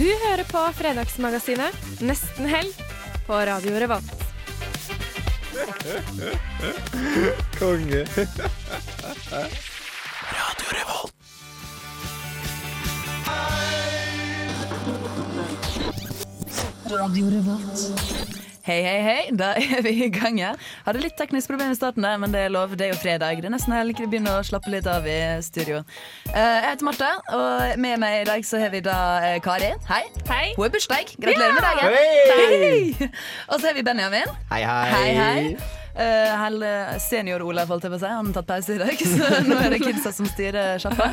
Du hører på Fredagsmagasinet Nesten helg på Radio Revolt. Konge. Hei, hei, hei. Da er vi i gang her. Hadde litt teknisk problem i starten, der, men det er lov. Det er jo fredag. Det er nesten helg. Vi begynner å slappe litt av i studio. Eh, jeg heter Marte, og med meg i dag så har vi da eh, Kari. Hei. Hei. Hun er bursdag. Gratulerer med dagen. Hei. Og så har vi Benjamin. Hei, hei. Hei, hei. Uh, Senior-Olav, holdt jeg på å si. Han har tatt pause i dag, så nå er det kidsa som styrer sjappa.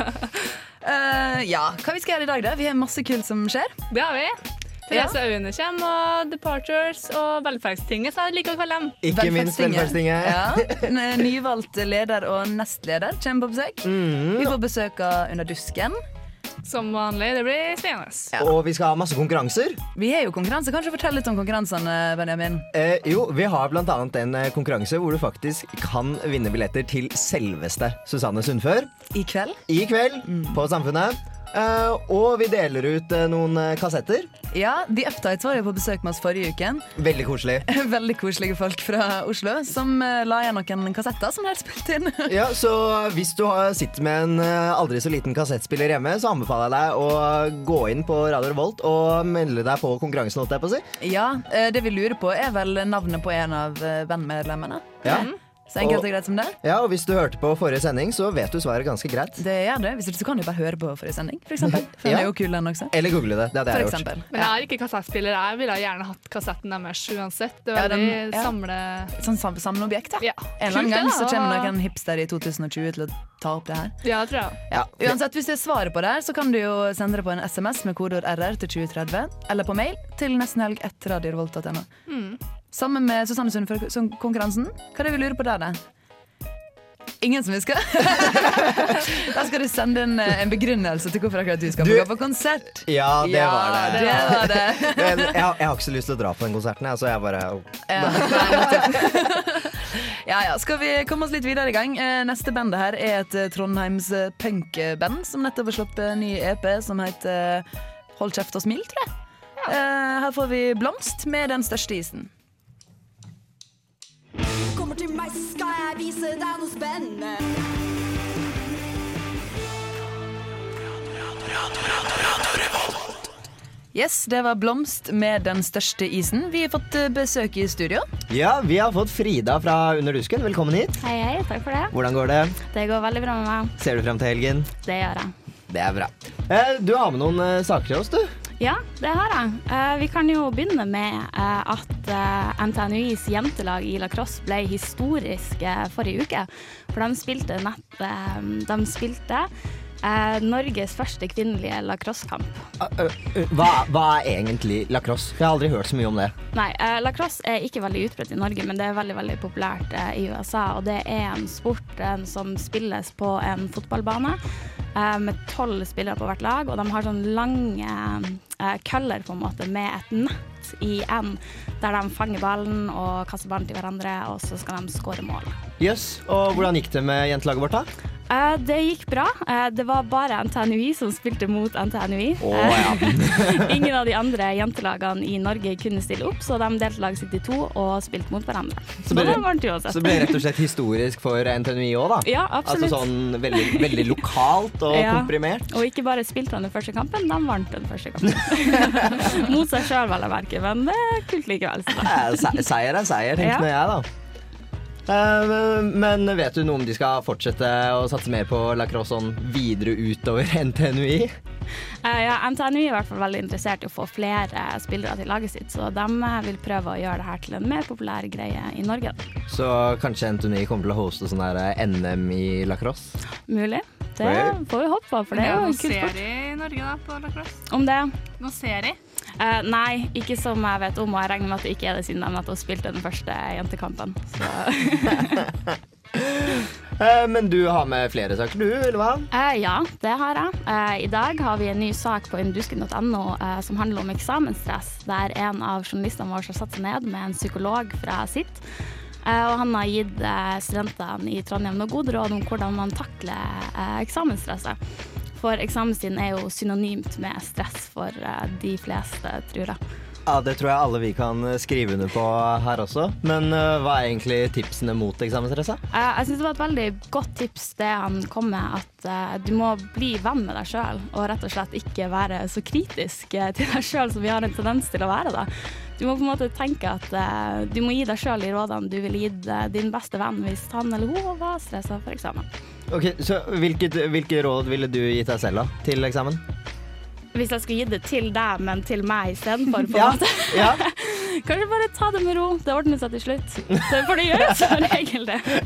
Uh, ja, hva vi skal gjøre i dag, da? Vi har masse kult som skjer. Det har vi. Therese Aune kommer, og Departures og Velferdstinget, så jeg liker å kalle dem. Ikke minst Velferdstinget. Ja. Nyvalgt leder og nestleder kommer på besøk. Mm. Vi får besøk av Under dusken. Som vanlig. Det blir spennende. Ja. Og vi skal ha masse konkurranser. Vi er jo konkurranse. Kanskje fortell litt om konkurransene, Benjamin. Eh, jo, vi har blant annet en eh, konkurranse hvor du faktisk kan vinne billetter til selveste Susanne Sundfør I kveld. i kveld på Samfunnet. Eh, og vi deler ut uh, noen uh, kassetter. Ja, The Uptights var jo på besøk med oss forrige uke. Veldig koselig. Veldig koselige folk fra Oslo som la igjen noen kassetter som de hadde spilt inn. Ja, så hvis du har, sitter med en aldri så liten kassettspiller hjemme, så anbefaler jeg deg å gå inn på Radio Revolt og melde deg på konkurransen. holdt jeg på å si. Ja, Det vi lurer på, er vel navnet på en av bandmedlemmene. Ja. Så enkelt Og- greit som det. ja, og hvis du hørte på forrige sending, så vet du svaret ganske greit. Det gjør det. Hvis ikke så kan du bare høre på forrige sending, for eksempel. For den Ja. er jo kul, den også. Eller google det. Det hadde jeg gjort. Men jeg har ikke kassettspiller. Jeg ville gjerne hatt kassetten deres uansett. Det Ja, er den- veldig ja. samle... Sånn sam samleobjekt, da. Ja. En eller annen gang så kommer noen hipster i 2020 til å ta opp det her. Ja, det tror jeg. Ja. Uansett, hvis det er svaret på det her, så kan du jo sende det på en SMS med kodeord RR til 2030, eller på mail til nestenhelg1radiorevolt.no. Mm. Sammen med Susanne Sund for konkurransen. Hva er det vi lurer på der, da? Ingen som husker? da skal du sende inn eh, en begrunnelse til hvorfor akkurat du skal Du- på konsert. Ja, det Ja, var det. det var det. Men jeg, har- jeg har ikke så lyst til å dra på den konserten, jeg, så jeg bare Ja, ja, ja. Skal vi komme oss litt videre i gang? Eh, Neste bandet her er et eh, Trondheims punkband som nettopp har sluppet en ny EP som heter Hold kjeft og smil, tror jeg. Eh, Her får vi Blomst med Den største isen. Kommer til meg, så skal jeg vise deg noe spennende. Yes, det var Blomst med Den største isen. Vi har fått eh, besøk i studio. Ja, vi har fått Frida fra Under dusken. Velkommen hit. Hei, hei. Takk for det. Hvordan går det? Det går veldig bra med meg. Ser du frem til helgen? Det gjør jeg. Det er bra. Eh, Du har med noen eh, saker til oss, du. Ja, det har jeg. Eh, vi kan jo begynne med eh, at eh, NTNUIs jentelag i lacrosse ble historisk forrige uke. For de spilte nett De spilte Norges første kvinnelige lacrossekamp. Eh, Hva, hva er egentlig lacrosse? Jeg har aldri hørt så mye om det. Nei, lacrosse er ikke veldig utbredt i Norge, men det er veldig veldig populært i USA. Og det er en sport som spilles på en fotballbane med tolv spillere på hvert lag. Og de har sånn lange eh, køller på en måte med et nett i enden, der de fanger ballen og kaster ballen til hverandre, og så skal de skåre mål. Jøss. Og hvordan gikk det med jentelaget vårt, da? Eh, det gikk bra. Eh, det var bare NTNUI som spilte mot NTNUI. Oh, ja. Ingen av de andre jentelagene i Norge kunne stille opp, så de delte i to og spilte mot hverandre. Så ble det det- var varmt uansett. Så det ble rett og slett historisk for NTNUI òg, da? Ja, absolutt. Altså sånn veldig, veldig lokalt og Ja. komprimert? Og ikke bare spilte han den første kampen, de vant den første kampen. Mot seg sjøl, vel å merke, men det er kult likevel. Se- Seier er seier, tenker nå jeg, da. Eh, Men vet du noe om de skal fortsette å satse mer på lacrosse sånn videre utover NTNUI? Eh, ja, NTNU er i hvert fall veldig interessert i å få flere spillere til laget sitt, så de eh, vil prøve å gjøre det her til en mer populær greie i Norge. Så kanskje NTNUI kommer til å hoste sånn NM i lacrosse? Mulig. Det får vi håpe på, for det er jo en kul sport. serie i Norge da, på lacrosse? Om det? Noen serie? Eh, nei, ikke som jeg vet om, og jeg regner med at det ikke er det siden de nettopp spilte den første jentekampen. Så. Eh, Men du har med flere saker, du, eller hva? Eh, ja, det har jeg. Eh, I dag har vi en ny sak på indusken.no eh, som handler om eksamensstress, der en av journalistene våre har satt seg ned med en psykolog fra sitt. Eh, og han har gitt eh, studentene i Trondheim noen gode råd om hvordan man takler eh, eksamensstresset. For eksamenstiden er jo synonymt med stress for de fleste, tror jeg. Ja, Det tror jeg alle vi kan skrive under på her også. Men uh, hva er egentlig tipsene mot eksamensstresset? Uh, Jeg synes det var et veldig godt tips det han kom med, at uh, du må bli venn med deg sjøl, og rett og slett ikke være så kritisk til deg sjøl som vi har en tendens til å være. da. Du må på en måte tenke at uh, du må gi deg sjøl de rådene du ville gitt uh, din beste venn hvis han eller hun var stressa for eksamen. Ok, så hvilket, Hvilke råd ville du gitt deg selv da, til eksamen? Hvis jeg skulle gitt det til deg, men til meg istedenfor, på en Ja, måte. ja. Kanskje bare ta det med ro. Det ordner seg til slutt. Det får det gjøre som regel, det.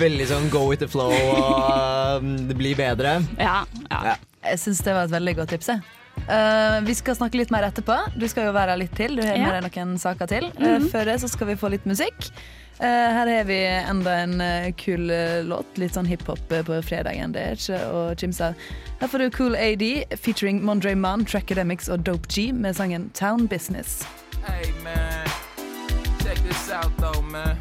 Veldig sånn go with the flow og um, det blir bedre. Ja, ja. Jeg syns det var et veldig godt tips. jeg. Eh, vi skal snakke litt mer etterpå. Du skal jo være her litt til. Du har Ja. med deg noen saker til. Eh, Mhm. før det så skal vi få litt musikk. Eh, her har vi enda en kul låt. Litt sånn hiphop på fredagen. Det er ikke å kimse. Her får du Cool AD featuring Mondre Mann, Trackademics og Dope G med sangen Town Business. Hey man, check this out though, man.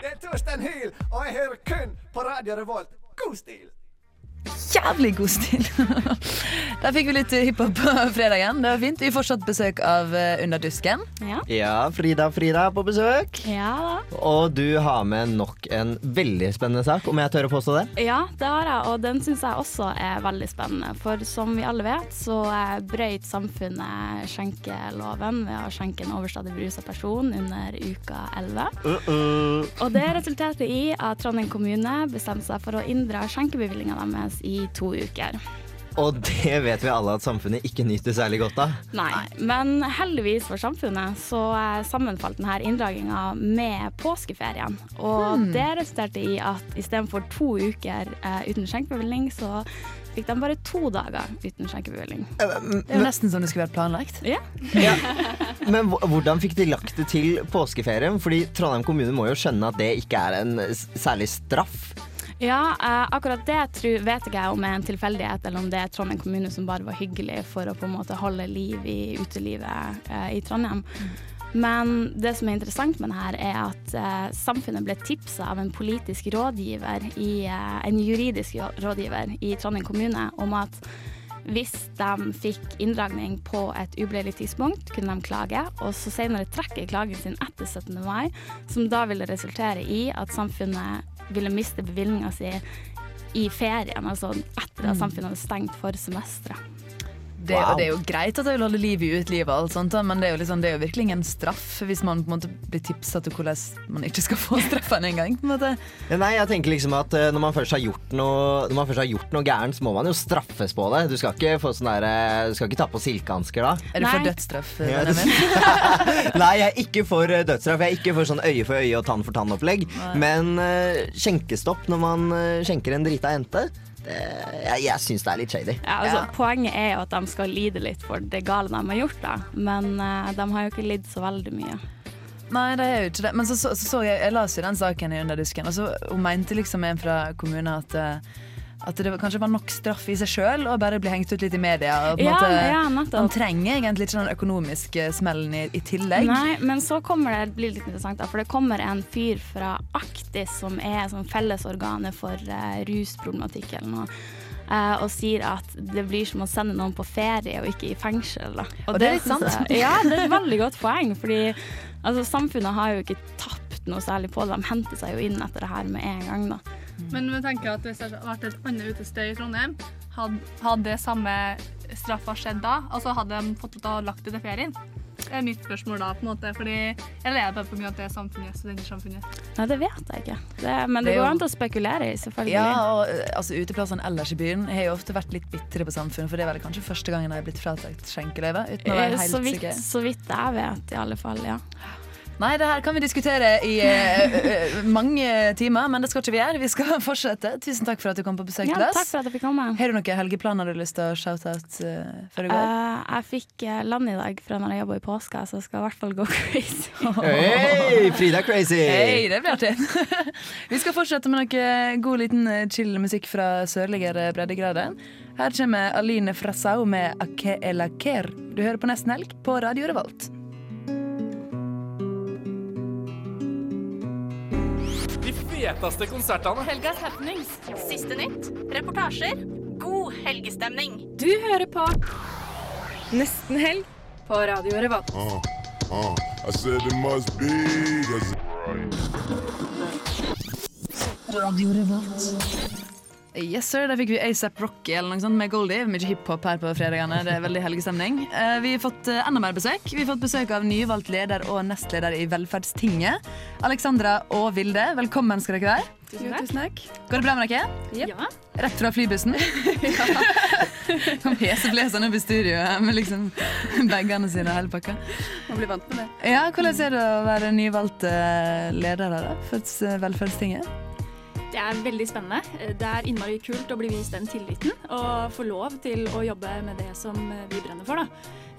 Det er Torstein Hyl, og jeg hører kun på Radio Revolt. God stil! Jævlig god stil! Der fikk vi litt hiphop på fredagen. Det var fint. Vi har fortsatt besøk av Underdusken Under dusken. Ja, Frida Frida er på besøk. Ja. Og du har med nok en veldig spennende sak, om jeg tør å påstå det. Ja, det har jeg, og den syns jeg også er veldig spennende. For som vi alle vet, så eh, brøyt samfunnet skjenkeloven ved å skjenke en overstadig berusa person under uka 11. Og det resulterte i at Trondheim kommune bestemte seg for å inndra skjenkebevillinga deres i to uker. Og det vet vi alle at samfunnet ikke nyter særlig godt av. Nei, men heldigvis for samfunnet så eh, sammenfalt denne inndraginga med påskeferien. Og Hmm. det resulterte i at istedenfor to uker eh, uten skjenkebevilling, så fikk de bare to dager uten skjenkebevilling. Det er jo nesten som det skulle vært planlagt. Ja. Men hvordan fikk de lagt det til påskeferien? Fordi Trondheim kommune må jo skjønne at det ikke er en særlig straff. Ja, eh, akkurat det tror, vet ikke jeg om er en tilfeldighet, eller om det er Trondheim kommune som bare var hyggelig for å på en måte holde liv i utelivet eh, i Trondheim. Men det som er interessant med det her, er at eh, samfunnet ble tipsa av en politisk rådgiver, i, eh, en juridisk rådgiver i Trondheim kommune, om at hvis de fikk inndragning på et ubeleilig tidspunkt, kunne de klage, og så senere trekke klagen sin etter 17. mai, som da ville resultere i at samfunnet ville miste bevilgninga si i ferien, altså etter at Mm. samfunnet hadde stengt for semesteret. Det, og det er jo greit at jeg vil holde liv i utelivet, alt sånt, men det er, jo liksom, det er jo virkelig ingen straff hvis man på en måte blir tipsa til hvordan man ikke skal få straffen en gang. På en måte. Ja, Nei, jeg tenker liksom at eh, når man først har gjort noe Når man først har gjort noe gærent, så må man jo straffes på det. Du skal ikke få sånn der, eh, Du skal ikke ta på silkehansker da. Er du for dødsstraff, Ja, Benjamin? Nei, jeg er ikke for eh, dødsstraff. Jeg er ikke for sånn øye for øye og tann for tann-opplegg. Men uh, skjenkestopp når man skjenker en drita jente, det, jeg, jeg syns det er litt shady. Ja, altså, Poenget er jo at de skal lide litt for det gale de har gjort, da. men uh, de har jo ikke lidd så veldig mye. Nei, det er jo ikke det. Men så så, så, så jeg, jeg las jo den saken i Underdusken, og så hun mente liksom en fra kommunen at eh, at det kanskje var nok straff i seg sjøl å bare bli hengt ut litt i media. Og Ja, måte, ja, man trenger egentlig ikke den økonomiske smellen i, i tillegg. Nei, men så kommer det blir litt interessant, da, for det kommer en fyr fra Aktis, som er sånn fellesorganet for uh, rusproblematikk eller noe. eh, og sier at det blir som å sende noen på ferie og ikke i fengsel. Da. Og det er litt sant. jeg- Ja, det er et veldig godt poeng. Fordi altså, samfunnet har jo ikke tapt noe særlig på det. De henter seg jo inn etter det her med en gang. Da. Men vi tenker at hvis det hadde vært et annet utested i Trondheim, hadde, det samme straffa skjedd da? Altså hadde de fått lov til å lagt det til ferien? Det er mitt spørsmål da, på en måte. Fordi, eller er det bare pga. at det er samfunnet, studentersamfunnet? Nei, det vet jeg ikke. Det, men det, Det går an til å spekulere i, selvfølgelig. Ja, og altså, Uteplassene ellers i byen har jo ofte vært litt bitre på samfunnet, for det er vel kanskje første gangen de har blitt fratatt skjenkeløyve? Uten å være Eh, helt så, vidt, sikker. så vidt jeg vet, i alle fall. ja. Nei, det her kan vi diskutere i eh, mange timer, men det skal ikke vi gjøre. Vi skal fortsette. Tusen takk for at du kom på besøk Ja, til oss. takk for at jeg fikk komme. Har du noen helgeplaner du har lyst til å shout-out uh, før du går? Uh, jeg fikk land i dag fra når jeg jobba i påska, så jeg skal i hvert fall gå crazy. Hei, Frida Crazy! Hei, det blir artig. Vi skal fortsette med noe god liten chill musikk fra sørligere breddegrader. Her kommer Aline Frassau med Ake Elaker. Du hører på Nesten Helg på Radio Revolt. Feteste konsertene. Helgas happenings. Siste nytt. Reportasjer. God helgestemning. Du hører på Nesten helg på Radio Revolt. Uh, uh, I said it must be. 'cause- Radio Revolt. Yes, sir. Da fikk vi ASAP Rocky eller noe sånt med Goldie. Mye hiphop her på fredagene. Det er veldig helgestemning. Eh, Vi har fått eh, enda mer besøk. Vi har fått besøk av nyvalgt leder og nestleder i Velferdstinget. Alexandra og Vilde, velkommen skal dere være. Tusen takk. Går det bra med dere? Ja. Rett fra flybussen? Kom heseblesende opp i studio med liksom bagene sine og hele pakka. Man blir vant med det. Ja, Hvordan er det å være nyvalgt eh, leder her da, for Velferdstinget? Det er veldig spennende. Det er innmari kult å bli vist den tilliten og få lov til å jobbe med det som vi brenner for da,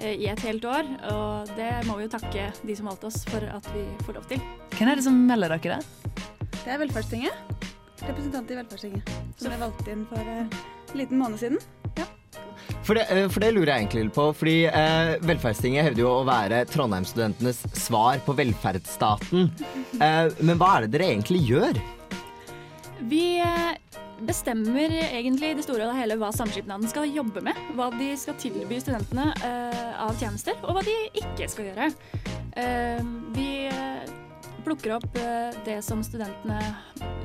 i et helt år. Og det må vi jo takke de som valgte oss for at vi får lov til. Hvem er det som melder dere det? Det er Velferdstinget. Representant i Velferdstinget. Som ble valgt inn for eh, en liten måned siden. Ja. For det, eh, for det lurer jeg egentlig på, fordi eh, Velferdstinget hevder jo å være Trondheim-studentenes svar på velferdsstaten. Eh, men hva er det dere egentlig gjør? Vi eh, bestemmer egentlig i det store og hele hva samskipnaden skal jobbe med. Hva de skal tilby studentene eh, av tjenester, og hva de ikke skal gjøre. Eh, vi plukker opp eh, det som studentene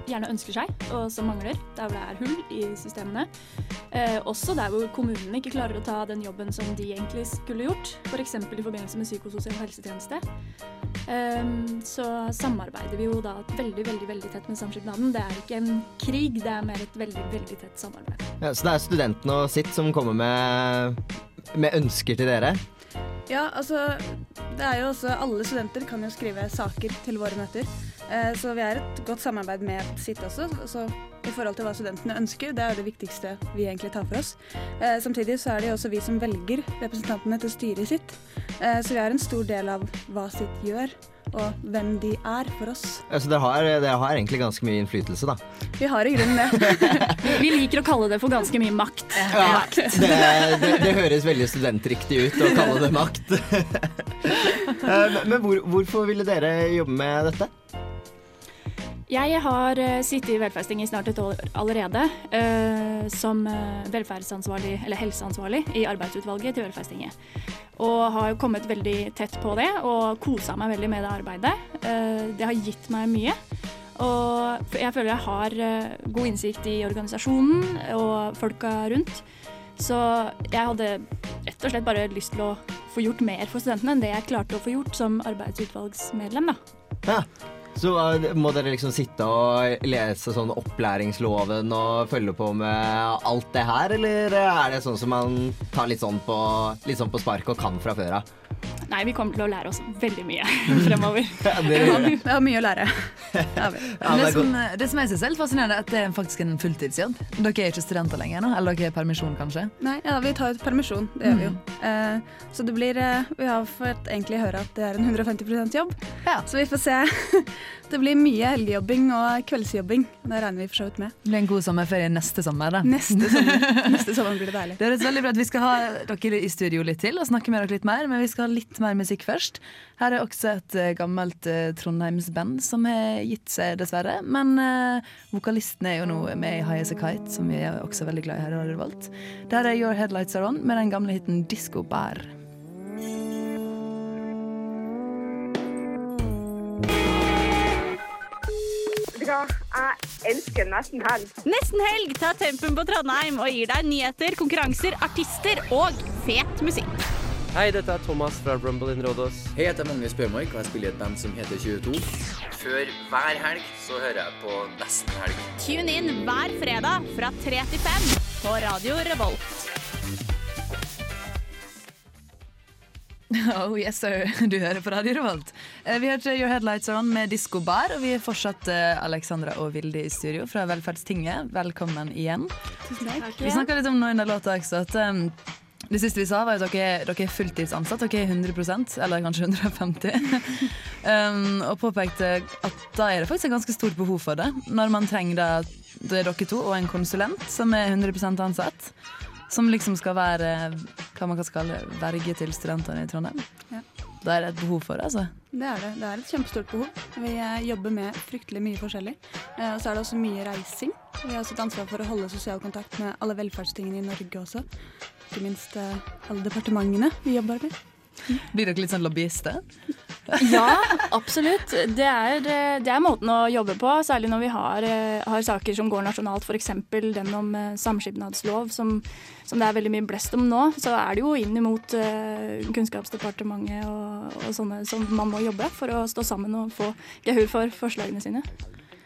gjerne ønsker seg, og som mangler. Der hvor det er hull i systemene. Eh, også der hvor kommunene ikke klarer å ta den jobben som de egentlig skulle gjort. F.eks. i forbindelse med psykososial helsetjeneste. Eh, så samarbeider vi jo da veldig veldig, veldig tett med samskipnaden. Det er ikke en krig, det er mer et veldig veldig tett samarbeid. Ja, så det er studentene og sitt som kommer med, med ønsker til dere? Ja, altså det er jo også Alle studenter kan jo skrive saker til våre møter. Eh, så vi er et godt samarbeid med sitt også. Så i forhold til hva studentene ønsker, det er det viktigste vi egentlig tar for oss. Eh, samtidig så er det jo også vi som velger representantene til styret sitt. Eh, så vi er en stor del av hva sitt gjør, og hvem de er for oss. Ja, så dere har, dere har egentlig ganske mye innflytelse, da? Vi har i grunnen det. Vi liker å kalle det for ganske mye makt. Ja, det, det, det høres veldig studentriktig ut å kalle det makt. Eh, Men hvor, hvorfor ville dere jobbe med dette? Jeg har eh, sittet i velferdsting i snart et år allerede, eh, som eh, velferdsansvarlig, eller helseansvarlig i arbeidsutvalget til Velferdstinget. Og har kommet veldig tett på det og kosa meg veldig med det arbeidet. Det har gitt meg mye. Og jeg føler jeg har god innsikt i organisasjonen og folka rundt. Så jeg hadde rett og slett bare lyst til å få gjort mer for studentene enn det jeg klarte å få gjort som arbeidsutvalgsmedlem, da. Ja. Så eh, må dere liksom sitte og lese sånn opplæringsloven og følge på med alt det her, eller er det sånn som man tar litt sånn på, litt sånn på spark og kan fra før av? Nei, vi kommer til å lære oss veldig mye fremover. Ja, det- Vi har, vi har mye å lære. Ja, det det, som, det som jeg synes er litt fascinerende, er at det er faktisk en fulltidsjobb. Dere er ikke studenter lenger nå? Eller dere er permisjon, kanskje? Nei, ja, vi tar ut permisjon. Det gjør vi jo. Eh, så det blir eh, Vi har fått egentlig høre at det er en 150% jobb. Så vi får se. det blir mye helgejobbing og kveldsjobbing. Det regner vi for så vidt med. Det blir en god sommerferie neste sommer, da. Neste sommer, neste sommer blir det deilig. Det høres veldig bra ut. Vi skal ha dere i studio litt til og snakke med dere litt mer, men vi skal ha litt mer musikk først. Her er også et eh, gammelt uh, Trondheimsband som har gitt seg, dessverre. Men uh, vokalisten er jo nå med i High As A Kite, som vi er også veldig glad i her i Radio Revolt. Der er Your Headlights Are On med den gamle hiten Disco Bær. Jeg elsker nesten helg. Nesten helg tar tempen på Trondheim og gir deg nyheter, konkurranser, artister og fet musikk. Hei, dette er Thomas fra Rumble in Rådås. Hei, jeg heter Magnus Bjørmark, og jeg spiller i et band som heter 22. Før hver helg så hører jeg på Nesten helg. Tune inn hver fredag fra 3 til 5 på Radio Revolt. Oh yes, sir. Du hører på Radio Revolt. Eh, Vi hørte Your Headlights Are On med Disko Bar, og vi er fortsatt eh, Alexandra og Vilde i studio fra Velferdstinget. Velkommen igjen. Tusen takk. Vi snakka litt om noe under låta også, at um, det siste vi sa, var at dere, dere er fulltidsansatt. Dere er 100% eller kanskje 150 um, Og påpekte at da er det faktisk et ganske stort behov for det. Når man trenger det, det er dere to og en konsulent som er 100% ansatt. Som liksom skal være hva man kan kalle verge til studentene i Trondheim. Ja. Da er det et behov for det, altså. Det er det. Det er et kjempestort behov. Vi eh, jobber med fryktelig mye forskjellig. Eh, Og så er det også mye reising. Vi har også et ansvar for å holde sosial kontakt med alle velferdstingene i Norge også. Ikke minst eh, alle departementene vi jobber med. Blir dere litt sånn lobbyister? Ja, absolutt. Det er, eh, det er måten å jobbe på, særlig når vi har, eh, har saker som går nasjonalt, f.eks. den om samskipnadslov, som, som det er veldig mye blest om nå. Så er det jo inn mot Kunnskapsdepartementet og, og sånne som man må jobbe for å stå sammen og få gehør for forslagene sine.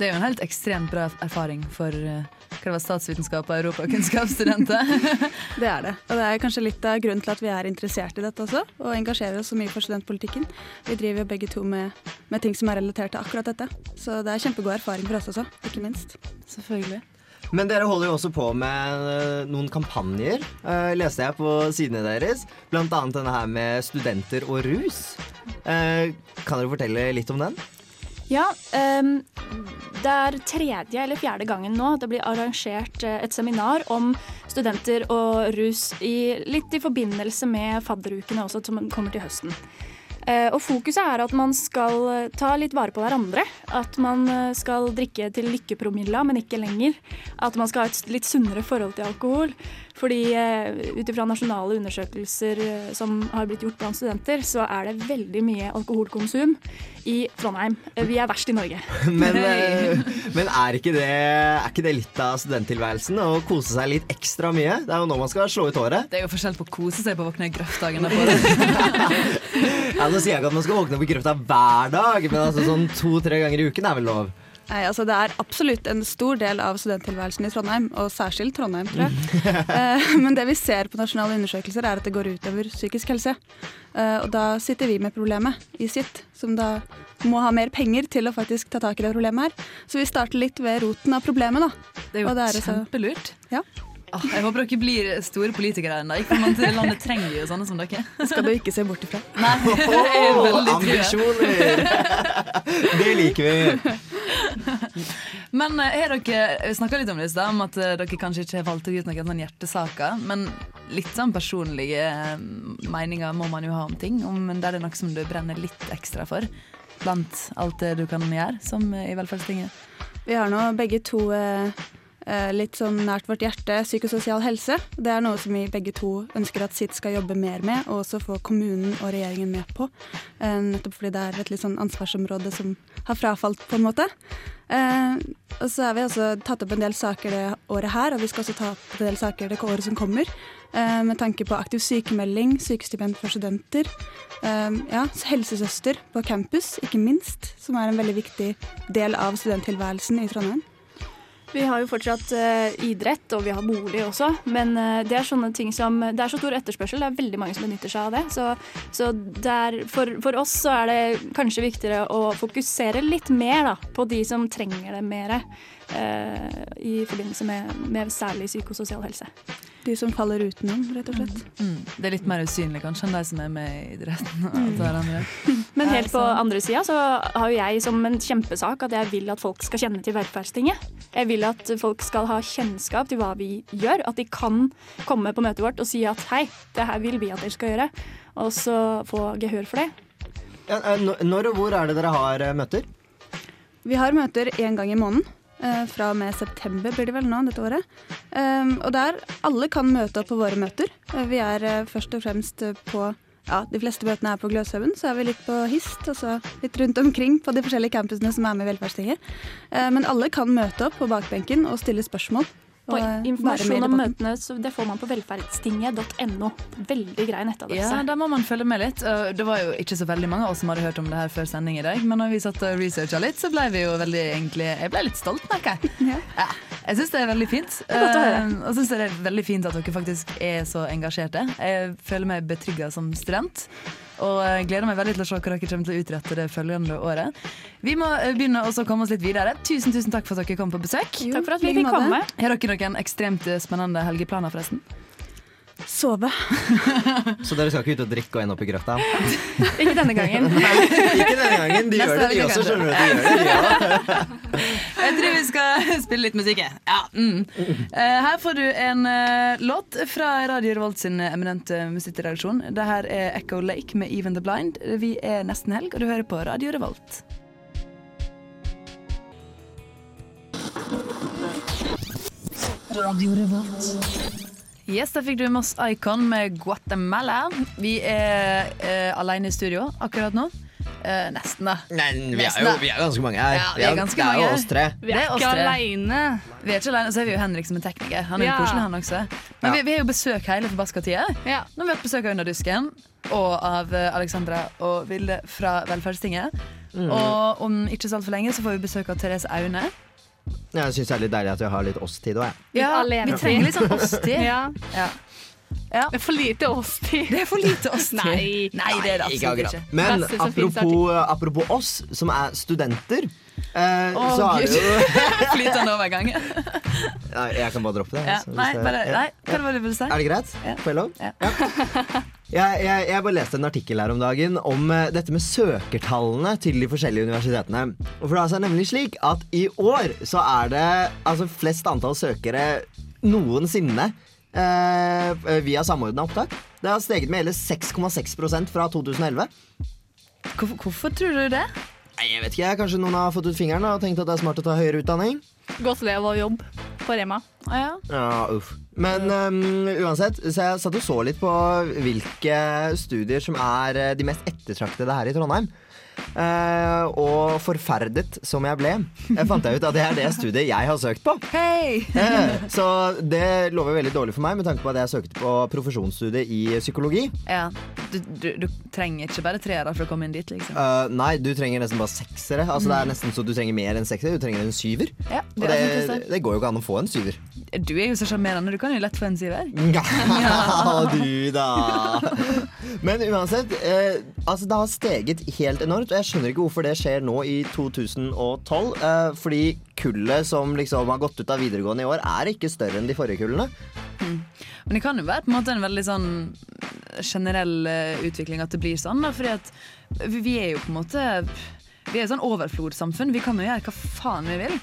Det er jo en helt ekstremt bra erfaring for eh, hva det var, statsvitenskap og europakunnskapsstudenter. Det er det. Og det er kanskje litt av grunnen til at vi er interessert i dette også, og engasjerer oss så mye for studentpolitikken. Vi driver jo begge to med, med ting som er relatert til akkurat dette. Så det er kjempegod erfaring for oss også, ikke minst. Selvfølgelig. Men dere holder jo også på med eh, noen kampanjer, uh, leste jeg på sidene deres. Blant annet denne her med studenter og rus. Uh, kan dere fortelle litt om den? Ja, um, det er tredje eller fjerde gangen nå det blir arrangert eh, et seminar om studenter og rus i, litt i forbindelse med fadderukene også, som kommer til høsten. Eh, og fokuset er at man skal eh, ta litt vare på hverandre. At man skal drikke til lykkepromilla, men ikke lenger. At man skal ha et litt sunnere forhold til alkohol. Fordi eh, ut ifra nasjonale undersøkelser eh, som har blitt gjort blant studenter, så er det veldig mye alkoholkonsum i Trondheim. Eh, Vi er verst i Norge. Men, men er, ikke det, er ikke det litt av studenttilværelsen? Å kose seg litt ekstra mye? Det er jo nå man skal slå ut håret. Det er jo forskjell på å kose seg på å våkne i grøftdagen. på. Ja, nå sier jeg ikke at man skal våkne opp i grøfta hver dag, men altså sånn to-tre ganger i uken er vel lov? Nei, altså Det er absolutt en stor del av studenttilværelsen i Trondheim, og særskilt Trondheim, tror jeg. Eh, Men det vi ser på nasjonale undersøkelser, er at det går utover psykisk helse. Eh, Og da sitter vi med problemet i sitt, som da må ha mer penger til å faktisk ta tak i det problemet her. Så vi starter litt ved roten av problemet, da. Det er jo kjempelurt. Ja. Ah, jeg håper dere blir store politikere ennå. For man til landet trenger jo sånne som dere. Skal du ikke se bort ifra. Nei, det er Åh, veldig trygg. ambisjoner! Det liker vi. Men eh, har dere snakka litt om det i stad, om at eh, dere kanskje ikke har valgt ut noen sånn hjertesaker. Men litt sånn personlige eh, meninger må man jo ha om ting. Om det er noe som du brenner litt ekstra for. Blant alt det du kan gjøre, som i Velferdstinget. Vi har nå begge to eh, litt sånn nært vårt hjerte psykososial helse. Det er noe som vi begge to ønsker at SIT skal jobbe mer med, og også få kommunen og regjeringen med på. Eh, nettopp fordi det er et litt sånn ansvarsområde som har frafalt, på en måte. Eh, og så har vi også tatt opp en del saker det året her, og vi skal også ta opp en del saker det året som kommer. eh, med tanke på aktiv sykemelding, sykestipend for studenter. eh, ja, helsesøster på campus, ikke minst, som er en veldig viktig del av studenttilværelsen i Trondheim. Vi har jo fortsatt eh, idrett, og vi har bolig også. Men eh, det er sånne ting som Det er så stor etterspørsel, det er veldig mange som benytter seg av det. Så, så det er, for, for oss så er det kanskje viktigere å fokusere litt mer da, på de som trenger det mer. Eh, I forbindelse med, med særlig psykososial helse. De som faller utenom, rett og slett. Mm. Det er litt mer usynlig kanskje enn de som er med i idretten. og Mm. det der. Men helt på andre sida så har jo jeg som en kjempesak at jeg vil at folk skal kjenne til Velferdstinget. Jeg vil at folk skal ha kjennskap til hva vi gjør. At de kan komme på møtet vårt og si at hei, det her vil vi at dere skal gjøre. Og så få gehør for det. Ja, eh, når og hvor er det dere har eh, møter? Vi har møter én gang i måneden. Eh, Fra og med september blir det vel nå dette året. Um, og der alle kan møte opp på våre møter. Eh, Vi er eh, først og fremst på ja, De fleste møtene er på Gløshaugen, så er vi litt på HIST og så litt rundt omkring på de forskjellige campusene som er med i Velferdstinget. Men alle kan møte opp på bakbenken og stille spørsmål. Og informasjon om møtene så det får man på velferdstinget.no. Veldig grei nettadresse. Ja, Der må man følge med litt. Det var jo ikke så veldig mange av oss som hadde hørt om det her før sending i dag, men når vi satt og researcha litt, så ble vi jo veldig egentlig Jeg ble litt stolt, merker jeg. Ja. Jeg syns det er veldig fint. er godt å høre. Eh, og synes det er veldig fint at dere faktisk er så engasjerte. Jeg føler meg betrygga som student. Og jeg gleder meg veldig til å se hva dere kommer til å utrette det følgende året. Vi må eh, begynne å komme oss litt videre. Tusen tusen takk for at dere kom på besøk. Takk for at vi fikk komme. Har dere noen ekstremt eh, spennende helgeplaner, forresten? Sove. Så dere skal ikke ut og drikke og ende opp i grøfta? Ikke denne gangen. Ikke denne gangen. De gjør det, de også. skjønner du. De gjør det, de. Jeg tror vi skal spille litt musikk. jeg. Ja, mm. Eh, Her får du en eh, låt fra Radio Revolt sin eminente musikkredaksjon. Det her er Echo Lake med Even the Blind. Vi er nesten helg, og du hører på Radio Revolt. Radio Revolt. Yes, da fikk du Moss Icon med Guatemala. Vi er eh, alene i studio akkurat nå. Eh, nesten, da. Nei, vi er Nesten, jo da. vi er ganske mange her. Ja, vi er ganske det er jo oss tre. Vi er Det er oss ikke tre. aleine. Vi er ikke alene, så er vi jo Henrik som er tekniker. Han er jo Ja. koselig, han også. Men Ja. vi, vi har jo besøk hele forbaska tida. Ja. Nå har vi hatt besøk av Under dusken og av eh, Alexandra og Vilde fra Velferdstinget. Mm. Og om ikke så altfor lenge så får vi besøk av Therese Aune. Jeg syns det er litt deilig at vi har litt oss-tid òg, jeg. Ja, vi trenger litt sånn oss-tid. Ja. Ja. Ja. Det er for lite årstid. Det er for lite oss-tid. Nei. Nei, det er det Ikke absolutt ikke. Men apropos, apropos oss, som er studenter, eh, oh, så er det jo Flytende overgang. Nei, Jeg kan bare droppe det. Ja. altså, Nei, det- bare, nei, hva var det du ville si? Er det greit? Ja. Får jeg lov? Ja. Jeg, jeg, jeg bare leste en artikkel her om dagen om uh, dette med søkertallene til de forskjellige universitetene. Og for det er altså nemlig slik at i år så er det altså flest antall søkere noensinne uh, via samordna opptak. Det har steget med hele 6,6% fra 2011. Hvorfor, hvorfor tror du det? Nei, jeg vet ikke, Kanskje noen har fått ut fingeren og tenkt at det er smart å ta høyere utdanning? Godt leve og jobb på Rema. Ah, ja. Ja, uff. Men um, uansett, så jeg satt og så litt på hvilke studier som er eh, de mest ettertraktede her i Trondheim. Eh, og forferdet som jeg ble, jeg fant jeg ut at det er det studiet jeg har søkt på. Hey. Eh, så det lover veldig dårlig for meg, med tanke på at jeg søkte på profesjonsstudiet i psykologi. Ja, du, du, du trenger ikke bare treere for å komme inn dit, liksom. Uh, nei, du trenger nesten bare seksere. Altså, Det er nesten så du trenger mer enn seksere. Du trenger en syver. Ja, Og det, det, det går jo ikke an å få en syver. Du er jo så sjarmerende, du kan jo lett få en syver. Ja, du da. Men uansett, uh, altså det har steget helt enormt. Og jeg skjønner ikke hvorfor det skjer nå i 2012. Eh, fordi kullet som liksom har gått ut av videregående i år, er ikke større enn de forrige kullene. Men det kan jo være på en måte en veldig sånn generell eh, utvikling at det blir sånn. Da, fordi at vi, er jo på en måte Vi er et sånn overflodssamfunn. Vi kan jo gjøre hva faen vi vil.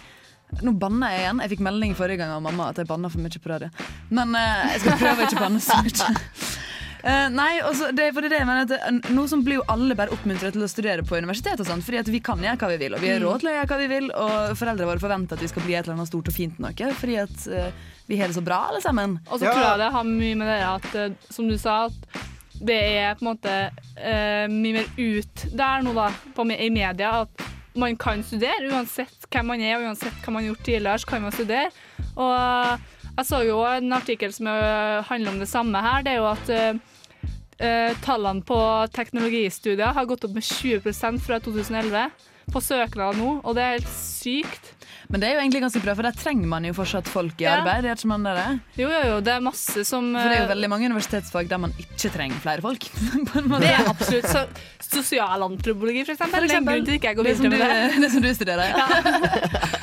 Nå banner jeg igjen. Jeg fikk melding forrige gang av mamma at jeg banna for mye på radio. Men eh, jeg skal prøve å ikke banne så mye. Eh, nei, også, det er fordi det jeg mener at Nå som blir jo alle bare oppmuntret til å studere på universitet og sånt, fordi at vi kan gjøre hva vi vil, og vi har Mm. råd til å gjøre hva vi vil, og foreldrene våre forventer at vi skal bli et eller annet stort og fint noe, fordi at uh, vi har det så bra alle sammen. Og så tror jeg det har mye med det at, eh, som du sa, at det er på en måte eh, mye mer ut der nå, da, på, i media, at man kan studere. Uansett hvem man er, og uansett hva man har gjort tidligere, så kan man studere. Og eh, jeg så jo en artikkel som eh, handler om det samme her. Det er jo at eh, tallene på teknologistudier har gått opp med 20% fra 2011 på søknader nå, og det er helt sykt. Men det er jo egentlig ganske bra, for der trenger man jo fortsatt folk i Ja. arbeid. Ikke man det? Jo, jo, jo, det er masse som For det er jo veldig mange universitetsfag der man ikke trenger flere folk. Det er absolutt så, Sosialantropologi, for eksempel. Det er en grunn til ikke jeg går videre med det. det som du studerer, ja. ja,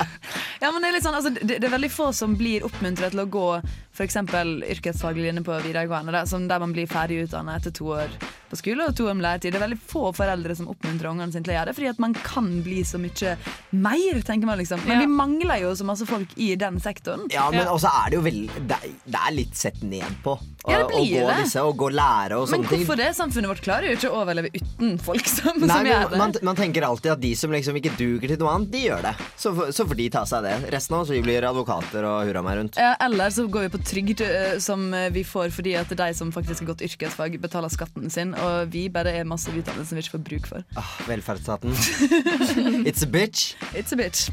men det, er litt sånn, altså, det, det er veldig få som blir oppmuntret til å gå f.eks. yrkesfaglig linje på videregående, der, som der man blir ferdig utdannet etter to år på skole og to år med læretid. Det er veldig få foreldre som oppmuntrer ungene sine til å gjøre det, fordi at man kan bli så mye mer, tenker man liksom. Men Ja. vi mangler jo så masse folk i den sektoren. Ja, men også er det jo veldig det, er- det er litt sett ned på å, Ja, det å gå det. disse og gå lære og Men sånne ting. hvorfor det? Samfunnet vårt klarer jo ikke å overleve uten folk som, Nei, som gjør det. man, man tenker alltid at de som liksom ikke duger til noe annet, de gjør det. Så, får- så får de ta seg det. Resten av oss vi blir advokater og hurra meg rundt. Ja, eller så går vi på trygd, eh, som eh, vi får fordi at de som faktisk har gått yrkesfag, betaler skatten sin, og vi bare er masse utdannelse som vi ikke får bruk for. Ah, velferdsstaten. It's a bitch. It's a bitch.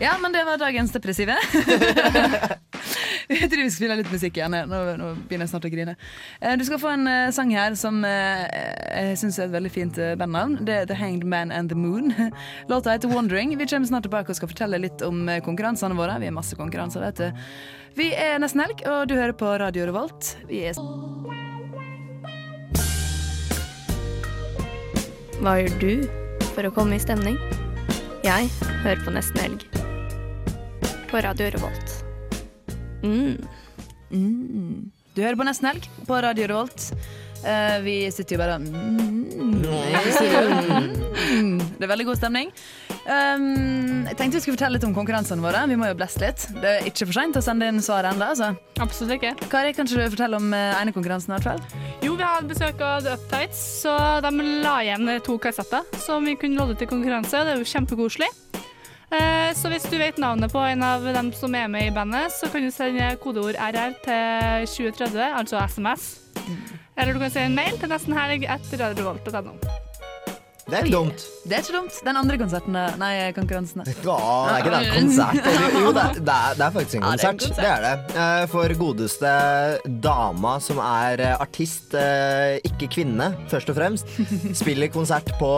Ja, men det var dagens depressive. Jeg tror vi skal spille litt musikk igjen. Nå, nå begynner jeg snart å grine. Eh, Du skal få en eh, sang her som eh, jeg syns er et veldig fint bandnavn. Det er The Hanged Man and the Moon. Låta heter Wandering. Vi kommer snart tilbake og skal fortelle litt om konkurransene våre. Vi har masse konkurranser, vet du. Vi er nesten helg, og du hører på Radio Revolt. Vi er Hva gjør du for å komme i stemning? Jeg hører på Nesten Helg. På Radio Revolt. Mm. Mm. Du hører på Nesten Helg på Radio Revolt. Uh, vi sitter jo bare mm. Mm. Det er veldig god stemning. Um, jeg tenkte vi skulle fortelle litt om konkurransene våre. Vi må jo bleste litt. Det er ikke for seint å sende inn svar ennå. Altså. Absolutt ikke. Kari, kan du fortelle om uh, ene konkurransen? i hvert fall? Jo, vi hadde besøk av The Uptights, så de la igjen to kassetter som vi kunne lodde til konkurranse. Det er jo kjempekoselig. Eh, Så hvis du vet navnet på en av dem som er med i bandet, så kan du sende kodeord RR til 2030, altså SMS. Eller du kan sende en mail til nestenhelg etter radiorevolt.no. Det er dumt. Det er ikke dumt. Den andre konserten, nei, konkurransen. Ja, det er ikke det en konsert. Jo, det er, det, er, faktisk en Ja, det er en konsert. Det er det. Eh, For godeste dama som er eh, artist, eh, ikke kvinne, først og fremst, spiller konsert på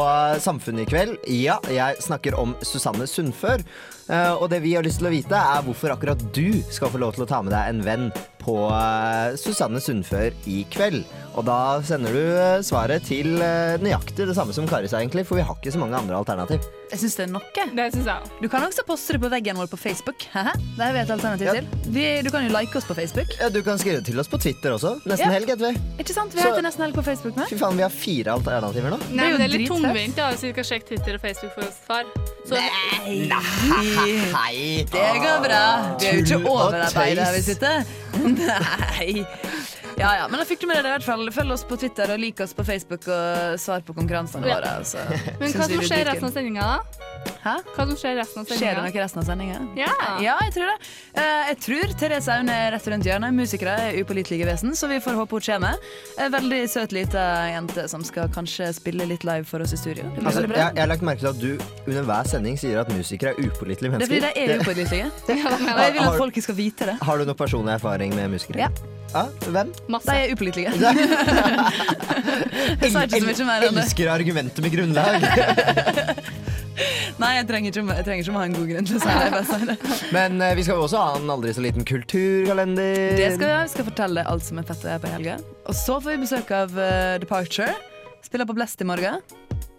Samfunnet i kveld. Ja, jeg snakker om Susanne Sundfør. Eh, Og det vi har lyst til å vite, er hvorfor akkurat du skal få lov til å ta med deg en venn på eh, Susanne Sundfør i kveld. Og da sender du eh, svaret til nøyaktig det samme som Kari sa, egentlig, for vi har ikke så mange andre alternativ. Jeg syns det er nok. Det synes jeg Du kan også poste det på veggen vår på Facebook. Det har vi et alternativ til. Vi, du kan jo like oss på Facebook. Ja, Du kan skrive til oss på Twitter også. Nesten Ja. helg, heter vi. Ikke sant? Vi heter Nesten Helg på Facebook nå. Fy faen, vi har fire alternativer nå. Nei, jo men det er litt tungvint, da, hvis vi skal sjekke Twitter og Facebook for oss far. Så, Nei! Det går bra. Vi er jo ikke overarbeida vi sitter. Nei. Ja, ja, men da fikk du med deg det i hvert fall. Følg oss på Twitter og lik oss på Facebook og svar på konkurransene Ja. våre. Så men hva som skjer resten av sendinga, da? Hæ? Hva som skjer resten av Skjer det sendinga? noe resten av sendinga? Ja. ja, jeg tror det. Eh, jeg tror Therese Aune er rett rundt hjørnet. Musikere er upålitelige vesen, så vi får håpe hun kommer. En veldig søt lita jente som skal kanskje spille litt live for oss i studio. Altså, jeg, jeg har lagt merke til at du under hver sending sier at musikere er upålitelige Det er fordi de er upålitelige. Og jeg vil at folk skal vite det. Har du noe personlig erfaring med musikere? Ja. Ja, hvem? De er upålitelige. Jeg sa ikke så mye mer enn det. Elsker argumentet med grunnlag. Nei, jeg trenger ikke, jeg trenger ikke å ha en god grunn til å si det. bare det. Men eh, vi skal jo også ha en aldri så liten kulturkalender. Det skal vi ha. Vi skal fortelle alt som er fett på helga. Og så får vi besøk av eh, Departure. Spiller på Blest i morgen.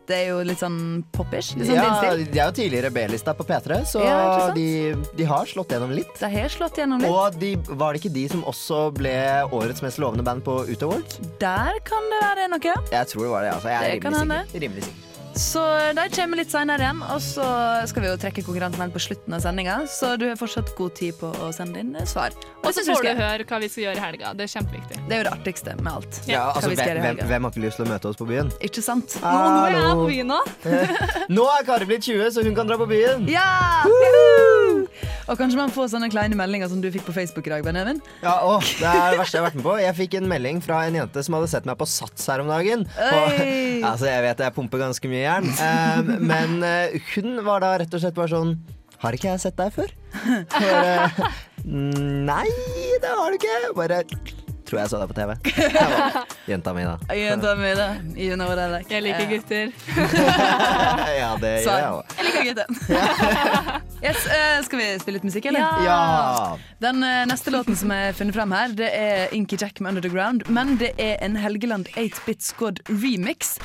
Det er jo litt sånn poppish, Litt sånn ja, din stil. de er jo tidligere B-lista på P3, så Ja, ikke sant? de, de har slått gjennom litt. De har slått gjennom litt. Og de, var det ikke de som også ble årets mest lovende band på Ut Awards? Der kan det være noe. Jeg tror det var det. altså. Jeg er Det kan rimelig hende. sikker. Rimelig sikker. Så de kommer litt seinere igjen. Og så skal vi jo trekke konkurransen helt på slutten av sendinga, så du har fortsatt god tid på å sende inn eh, svar. Og så får du skal- høre hva vi skal gjøre i helga. Det er kjempeviktig. Det er jo det artigste med alt. Ja, altså, hvem, hvem, hvem har ikke lyst til å møte oss på byen? Ikke sant? Nå, nå er jeg på byen nå. Nå er Kari blitt 20, så hun kan dra på byen. Ja! Og kanskje man får sånne kleine meldinger som du fikk på Facebook i dag, Benjamin. Ja, å, Det er det verste jeg har vært med på. Jeg fikk en melding fra en jente som hadde sett meg på Sats her om dagen. Og, altså, jeg vet jeg pumper ganske mye jern, um, men eh, hun var da rett og slett bare sånn Har ikke jeg sett deg før? Bare, Nei, det har du ikke. Bare tror jeg så deg på TV. Var, Jenta mi, da. Jenta mi, da. You know what I like. Jeg liker gutter. Ja, det gjør jeg òg. Jeg liker gutter. yes, skal vi spille litt musikk, eller? Ja. Ja. Den neste låten som er funnet frem her, det er Inky Jack med Under the Ground. Men det er en Helgeland 8-bit squad remix.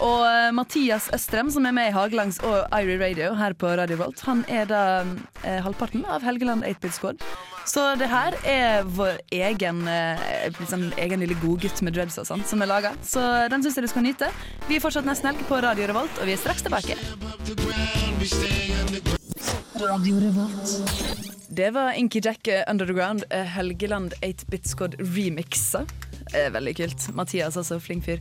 Og eh, Mathias Østrem, som er med i Hagelangs og Irie Radio her på Radio Volt, han er da eh, halvparten av Helgeland 8-bit squad. Så det her er vår egen, eh, liksom, egen lille godgutt med dreads og sånt som er laga. Så den syns jeg du skal nyte. Vi er fortsatt nesten helg på Radio Revolt, og vi er straks tilbake. Det var Inky Jack eh, Under the Ground, eh, Helgeland 8-bit squad remixa. Veldig kult. Mathias, altså, flink fyr.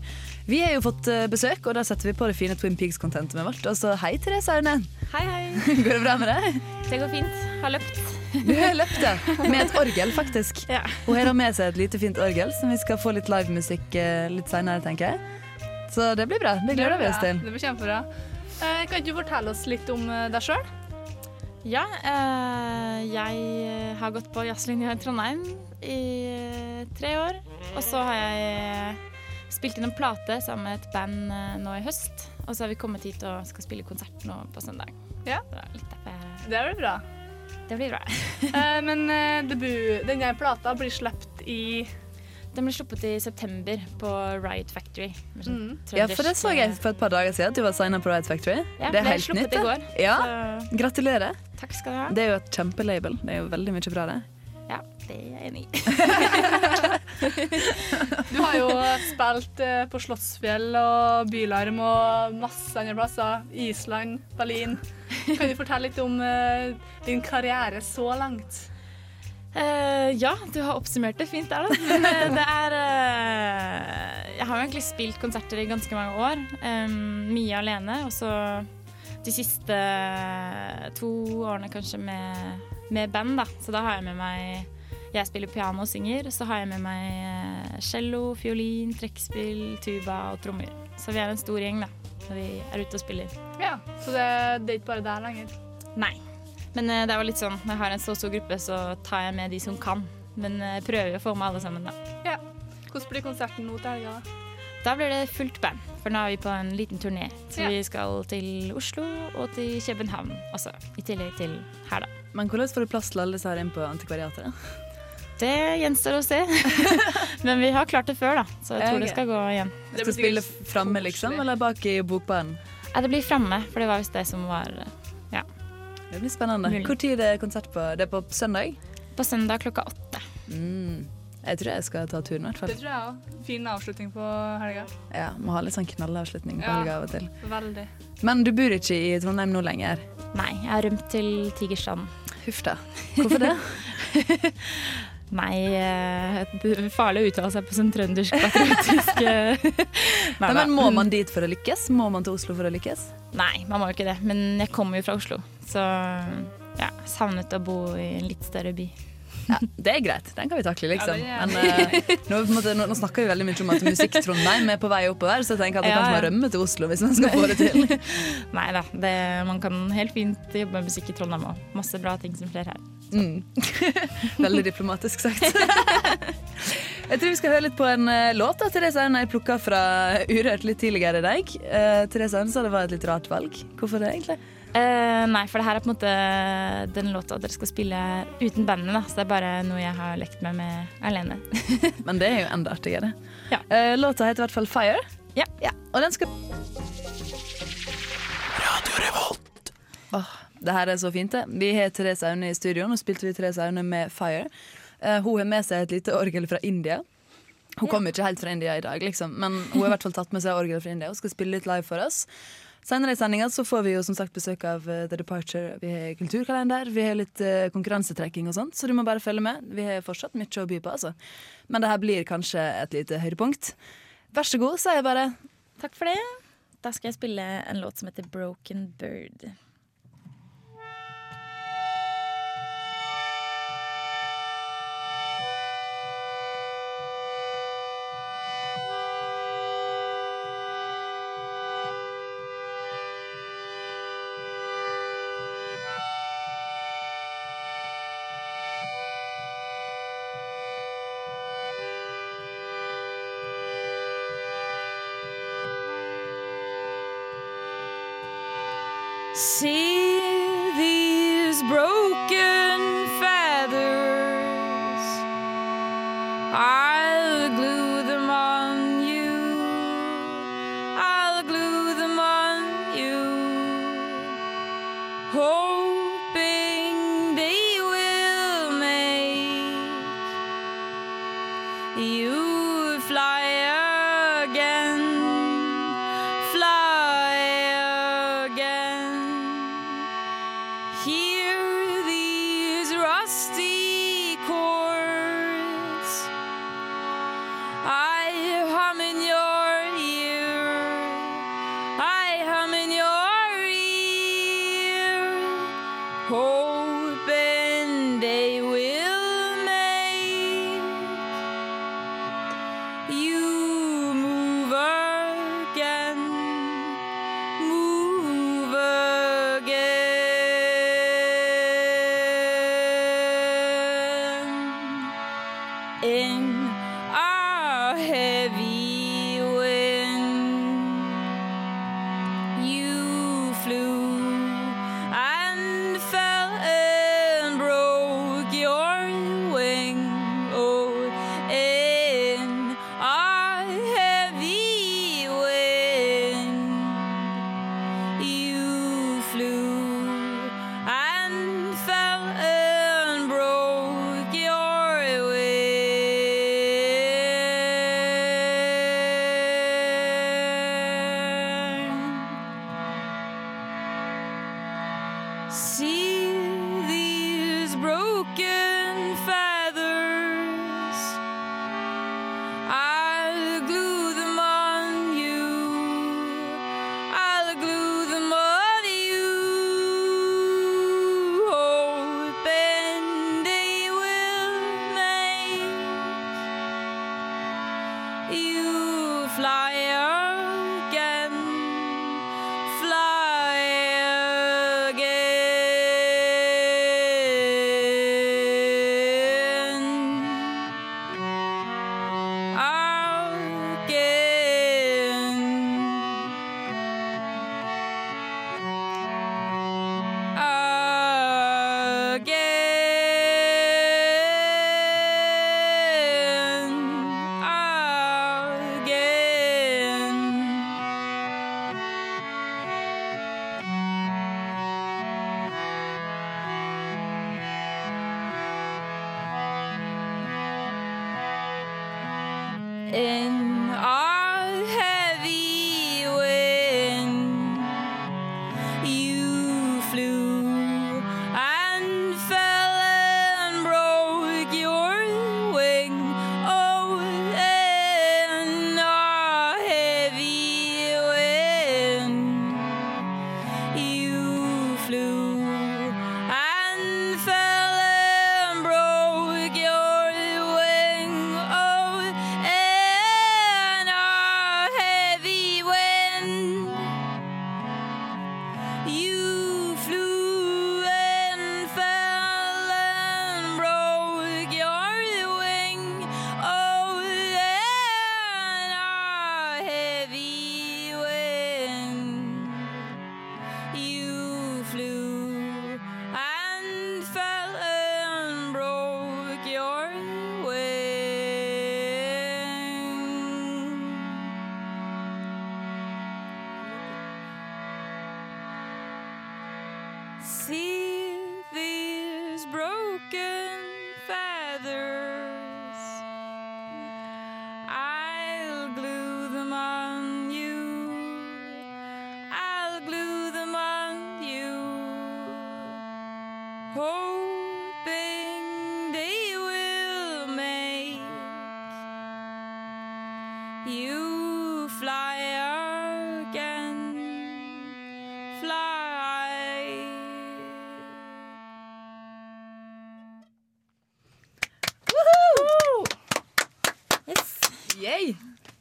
Vi har jo fått eh, besøk, og da setter vi på det fine Twin Peaks-contentet med vårt. Og så hei, Therese Aune. Hei, hei. Går det bra med deg? Det går fint. Har løpt. Du har løpt, ja. Med et orgel, faktisk. Hun har med seg et lite, fint orgel, som vi skal få litt livemusikk eh, litt seinere, tenker jeg. Så det blir bra. Det gleder vi oss til. Det blir kjempebra. Eh, kan du fortelle oss litt om deg sjøl? Ja, eh, jeg har gått på jazzlinja i Trondheim i eh, tre år. Og så har jeg spilt inn en plate sammen med et band eh, nå i høst. Og så har vi kommet hit og skal spille konsert nå på søndag. Ja. Det er litt derfor jeg Det blir bra. Det blir bra. Eh, men eh, debut, denne plata blir sluppet i Den blir sluppet i september på Riot Factory. sånn Mm. Ja, for det så jeg eh, for et par dager siden, at du var signa på Riot Factory. Ja, det er ble helt nytt. i går, Ja. Gratulerer. Takk skal du ha. Det er jo et kjempelabel. Det er jo veldig mye bra, det. Ja, det er jeg enig i. Du har jo spilt eh, på Slottsfjell og Bylarm og masse andre plasser. Island, Berlin. Kan du fortelle litt om eh, din karriere så langt? Uh, ja, du har oppsummert det fint der, da. Men uh, det er uh, Jeg har jo egentlig spilt konserter i ganske mange år. Um, mye alene. Og så de siste to årene kanskje med, med band, da. Så da har jeg med meg Jeg spiller piano og synger. Så har jeg med meg eh, cello, fiolin, trekkspill, tuba og trommer. Så vi er en stor gjeng, da. Når vi er ute og spiller. Ja, Så det, det er ikke bare der lenger? Nei. Men eh, det er jo litt sånn, når jeg har en så stor gruppe, så tar jeg med de som kan. Men eh, prøver å få med alle sammen, da. Ja. Hvordan blir konserten nå til helga? Da? Blir det fullt band, for nå er vi på en liten turné. Så Ja. vi skal til Oslo og til København også, i tillegg til her, da. Men hvordan får du plass til alle disse her inn på antikvariatet? Det gjenstår å se. Men vi har klart det før, da, så jeg tror okay. det skal gå igjen. Det skal spille framme, liksom, eller bak i bokbaren? Ja, det blir framme, for det var visst det som var Ja. Det blir spennende. Når Hvor tid er konsert på? Det er på søndag? På søndag klokka åtte. Mm. Jeg tror jeg skal ta turen, i hvert fall. Det tror jeg òg. Fin avslutning på helga. Ja, Må ha litt sånn knallavslutning på Ja. helga av og til. Veldig. Men du bor ikke i Trondheim nå lenger? Nei, jeg har rømt til Tigerstrand. Huff da. Hvorfor det? Nei, eh, farlig å uttale seg på sånn trøndersk patriotisk Nei, Nei, men Må man dit for å lykkes? Må man til Oslo for å lykkes? Nei, man må jo ikke det. Men jeg kommer jo fra Oslo, så ja, savnet å bo i en litt større by. Ja, det er greit. Den kan vi takle, liksom. Ja, Men eh, nå, på måte, nå, nå snakker vi veldig mye om at Musikk-Trondheim er på vei oppover, så jeg tenker at det Ja, kanskje man rømme til Oslo hvis man skal få det til. Nei da, det, man kan helt fint jobbe med musikk i Trondheim òg. Masse bra ting som skjer her. Mm. Veldig diplomatisk sagt. Jeg tror vi skal høre litt på en uh, låt av Therese Aune jeg plukka fra Urørt litt tidligere i dag. Uh, Therese Aune sa det var et litt rart valg. Hvorfor det, egentlig? Eh, nei, for det her er på en måte den låta dere skal spille uten bandet, da. Så det er bare noe jeg har lekt med med alene. Men det er jo enda artigere. Ja. Uh, låta heter i hvert fall Fire. Ja. Og den skal Åh, det her er så fint, det. Vi har Therese Aune i studio. Nå spilte vi Therese Aune med Fire. Uh, hun har med seg et lite orgel fra India. Hun kommer ikke helt fra India i dag, liksom, men hun har i hvert fall tatt med seg orgel fra India og skal spille litt live for oss. Senere i sendinga får vi jo som sagt besøk av eh, The Departure. Vi har kulturkalender, vi har litt eh, konkurransetrekking og sånt, så du må bare følge med. Vi har fortsatt mye å by på, altså. Men det her blir kanskje et lite høydepunkt. Vær så god, sier jeg bare. Takk for det. Da skal jeg spille en låt som heter Broken Bird. Oh.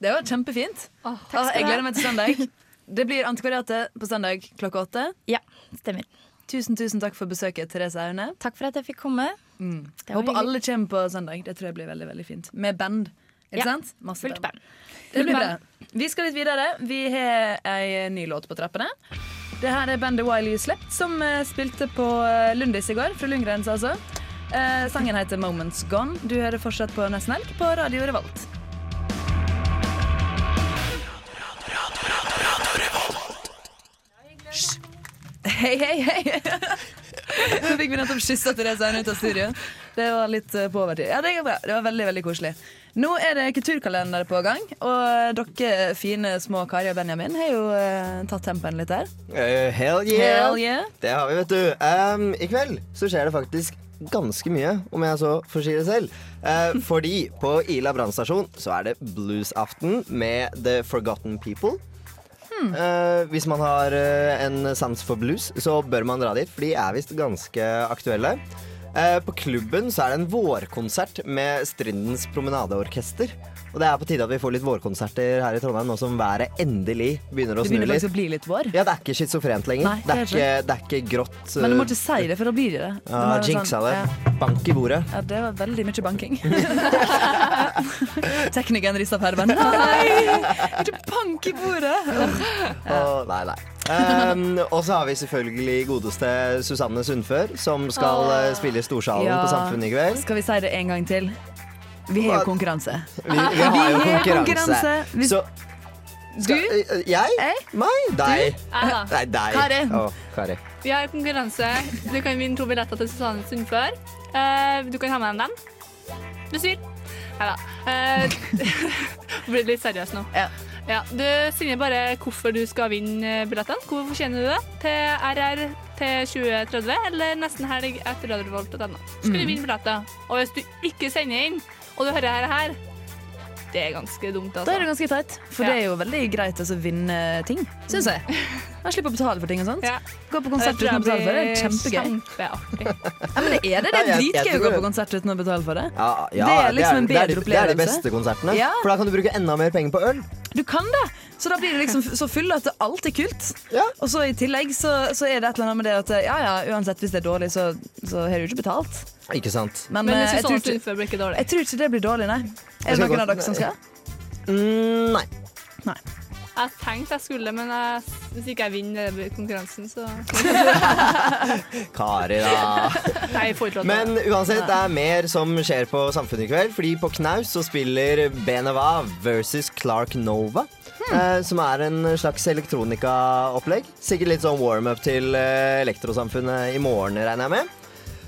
Det var kjempefint. skal jeg gleder meg til søndag. Det blir Antikvariatet på søndag klokka åtte. Ja, stemmer. Tusen tusen takk for besøket, Therese Aune. Takk for at jeg fikk komme. Mm. Håper alle kommer på søndag. Det tror jeg blir veldig veldig fint. Med band. Ikke Ja, sant? Masse fullt band. Det blir bra. Vi skal litt videre. Vi har ei ny låt på trappene. Det her er bandet Wiley Slept, som eh, spilte på eh, Lundis i går. Fra Lundgrens, altså. Eh, sangen heter Moments Gone. Du hører fortsatt på Nesten Elg på Radio Revolt. Hei, hei, hei! Nå fikk vi nettopp kyssa Therese Aune ut av studio. Det var litt eh, på overtid. Ja, det gikk bra. Det var veldig, veldig koselig. Nå er det kulturkalender på gang, og dere fine små Kari og Benjamin har jo eh, tatt tempen litt der. Eh, hell yeah. Hell yeah. Det har vi, vet du. Um, I kveld så skjer det faktisk ganske mye, om jeg så får si det selv. Eh, fordi på Ila brannstasjon så er det bluesaften med The Forgotten People. Eh, hvis man har uh, en sans for blues, så bør man dra dit, for de er visst ganske aktuelle. Uh, på klubben så er det en vårkonsert med Strindens promenadeorkester. Og det er på tide at vi får litt vårkonserter her i Trondheim, nå som været endelig begynner å Det snu begynner litt. faktisk å bli litt vår. Ja, det er ikke schizofrent lenger. Nei, det, er ikke, det er ikke grått. Men du må eh, ikke si det, for da blir det det. det. ja, ah, jinxa sånn- det. Ja. Bank i bordet. Ja, det var veldig mye banking. Teknikeren rista på herben. Nei! Ikke bank i bordet! Å, nei, nei. Um, og så har vi selvfølgelig godeste Susanne Sundfør, som skal eh, spille Storsalen Ja. på Samfunnet i kveld. Skal vi si det en gang til? Vi har jo konkurranse. Vi, vi har jo konkurranse. Så skal, Du? Jeg? Jeg? Meg? Deg? Nei, deg. Kari. Oh, Kari. Vi har konkurranse. Du kan vinne to billetter til Susanne Sundfør. Eh, du kan ha med deg dem. Vil. Nei da. blir litt seriøs nå. Ja. Du sier bare hvorfor du skal vinne billettene. Hvorfor fortjener du det? Til RR til 2030 eller nesten helg etter radiorevolt.no. Skal du Mm. vinne billetter. Og hvis du ikke sender inn, og du hører her, her det er ganske dumt. Altså. Da er det ganske teit, for det er jo veldig greit å vinne ting, syns jeg. Jeg slipper å betale for ting og sånt. Gå på konsert uten å betale for det, det er kjempegøy. Ja, men det er det. Det Ja, er jeg- jeg dritgøy å gå på konsert uten å betale for det. Ja, ja, det er liksom en det er bedre opplevelse. Det er de beste konsertene. Ja. For da kan du bruke enda mer penger på øl. Du kan det! Så da blir det liksom så full at alt er kult. Og så i tillegg så, så er det et eller annet med det at ja ja, uansett hvis det er dårlig, så, så har du ikke betalt. Ikke sant? Men, Men eh, hvis jeg, du tror ikke, jeg tror ikke det blir dårlig, nei. Er det noen gå- av dere som skal? Mm, nei. Jeg tenkte jeg skulle, men jeg, hvis ikke jeg vinner konkurransen, så Kari, da. Nei, Men uansett, det er mer som skjer på Samfunnet i kveld. Fordi på Knaus så spiller Beneva versus Clark Nova. Eh, som er en slags elektronikaopplegg. Sikkert litt sånn warm-up til eh, Elektrosamfunnet i morgen, regner jeg med.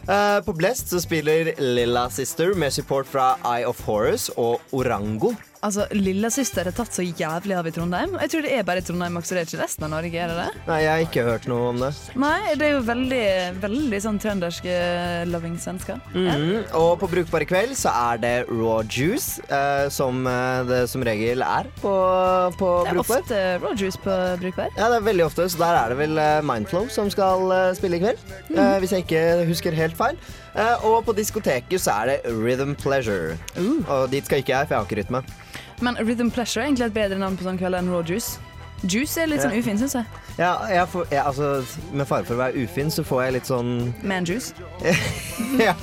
Eh, på Blest så spiller Lilla Sister med support fra Eye of Horus og Orango. Altså, Lillesøster er tatt så jævlig av i Trondheim. Jeg tror det er bare i Trondheim også, det er ikke resten av Norge, er det det? Nei, jeg har ikke hørt noe om det. Nei, det er jo veldig, veldig sånn trønderske loving svensker. Mhm. Og på Brukbar i kveld så er det raw juice, eh, som eh, det som regel er på, på Det er ofte raw juice på Brukbar. Ja, det er veldig ofte, så der er det vel eh, Mindflow som skal eh, spille i kveld. Mhm. eh, hvis jeg ikke husker helt feil. Eh, og på diskoteket så er det Rhythm Pleasure. Uh. Og dit skal ikke jeg, for jeg har ikke rytme. Men Rhythm Pleasure er egentlig et bedre navn på sånn kveld enn raw juice. Juice er litt sånn ufin, syns jeg. Ja, jeg får, jeg, altså, med fare for å være ufin, så får jeg litt sånn Man-juice. ja,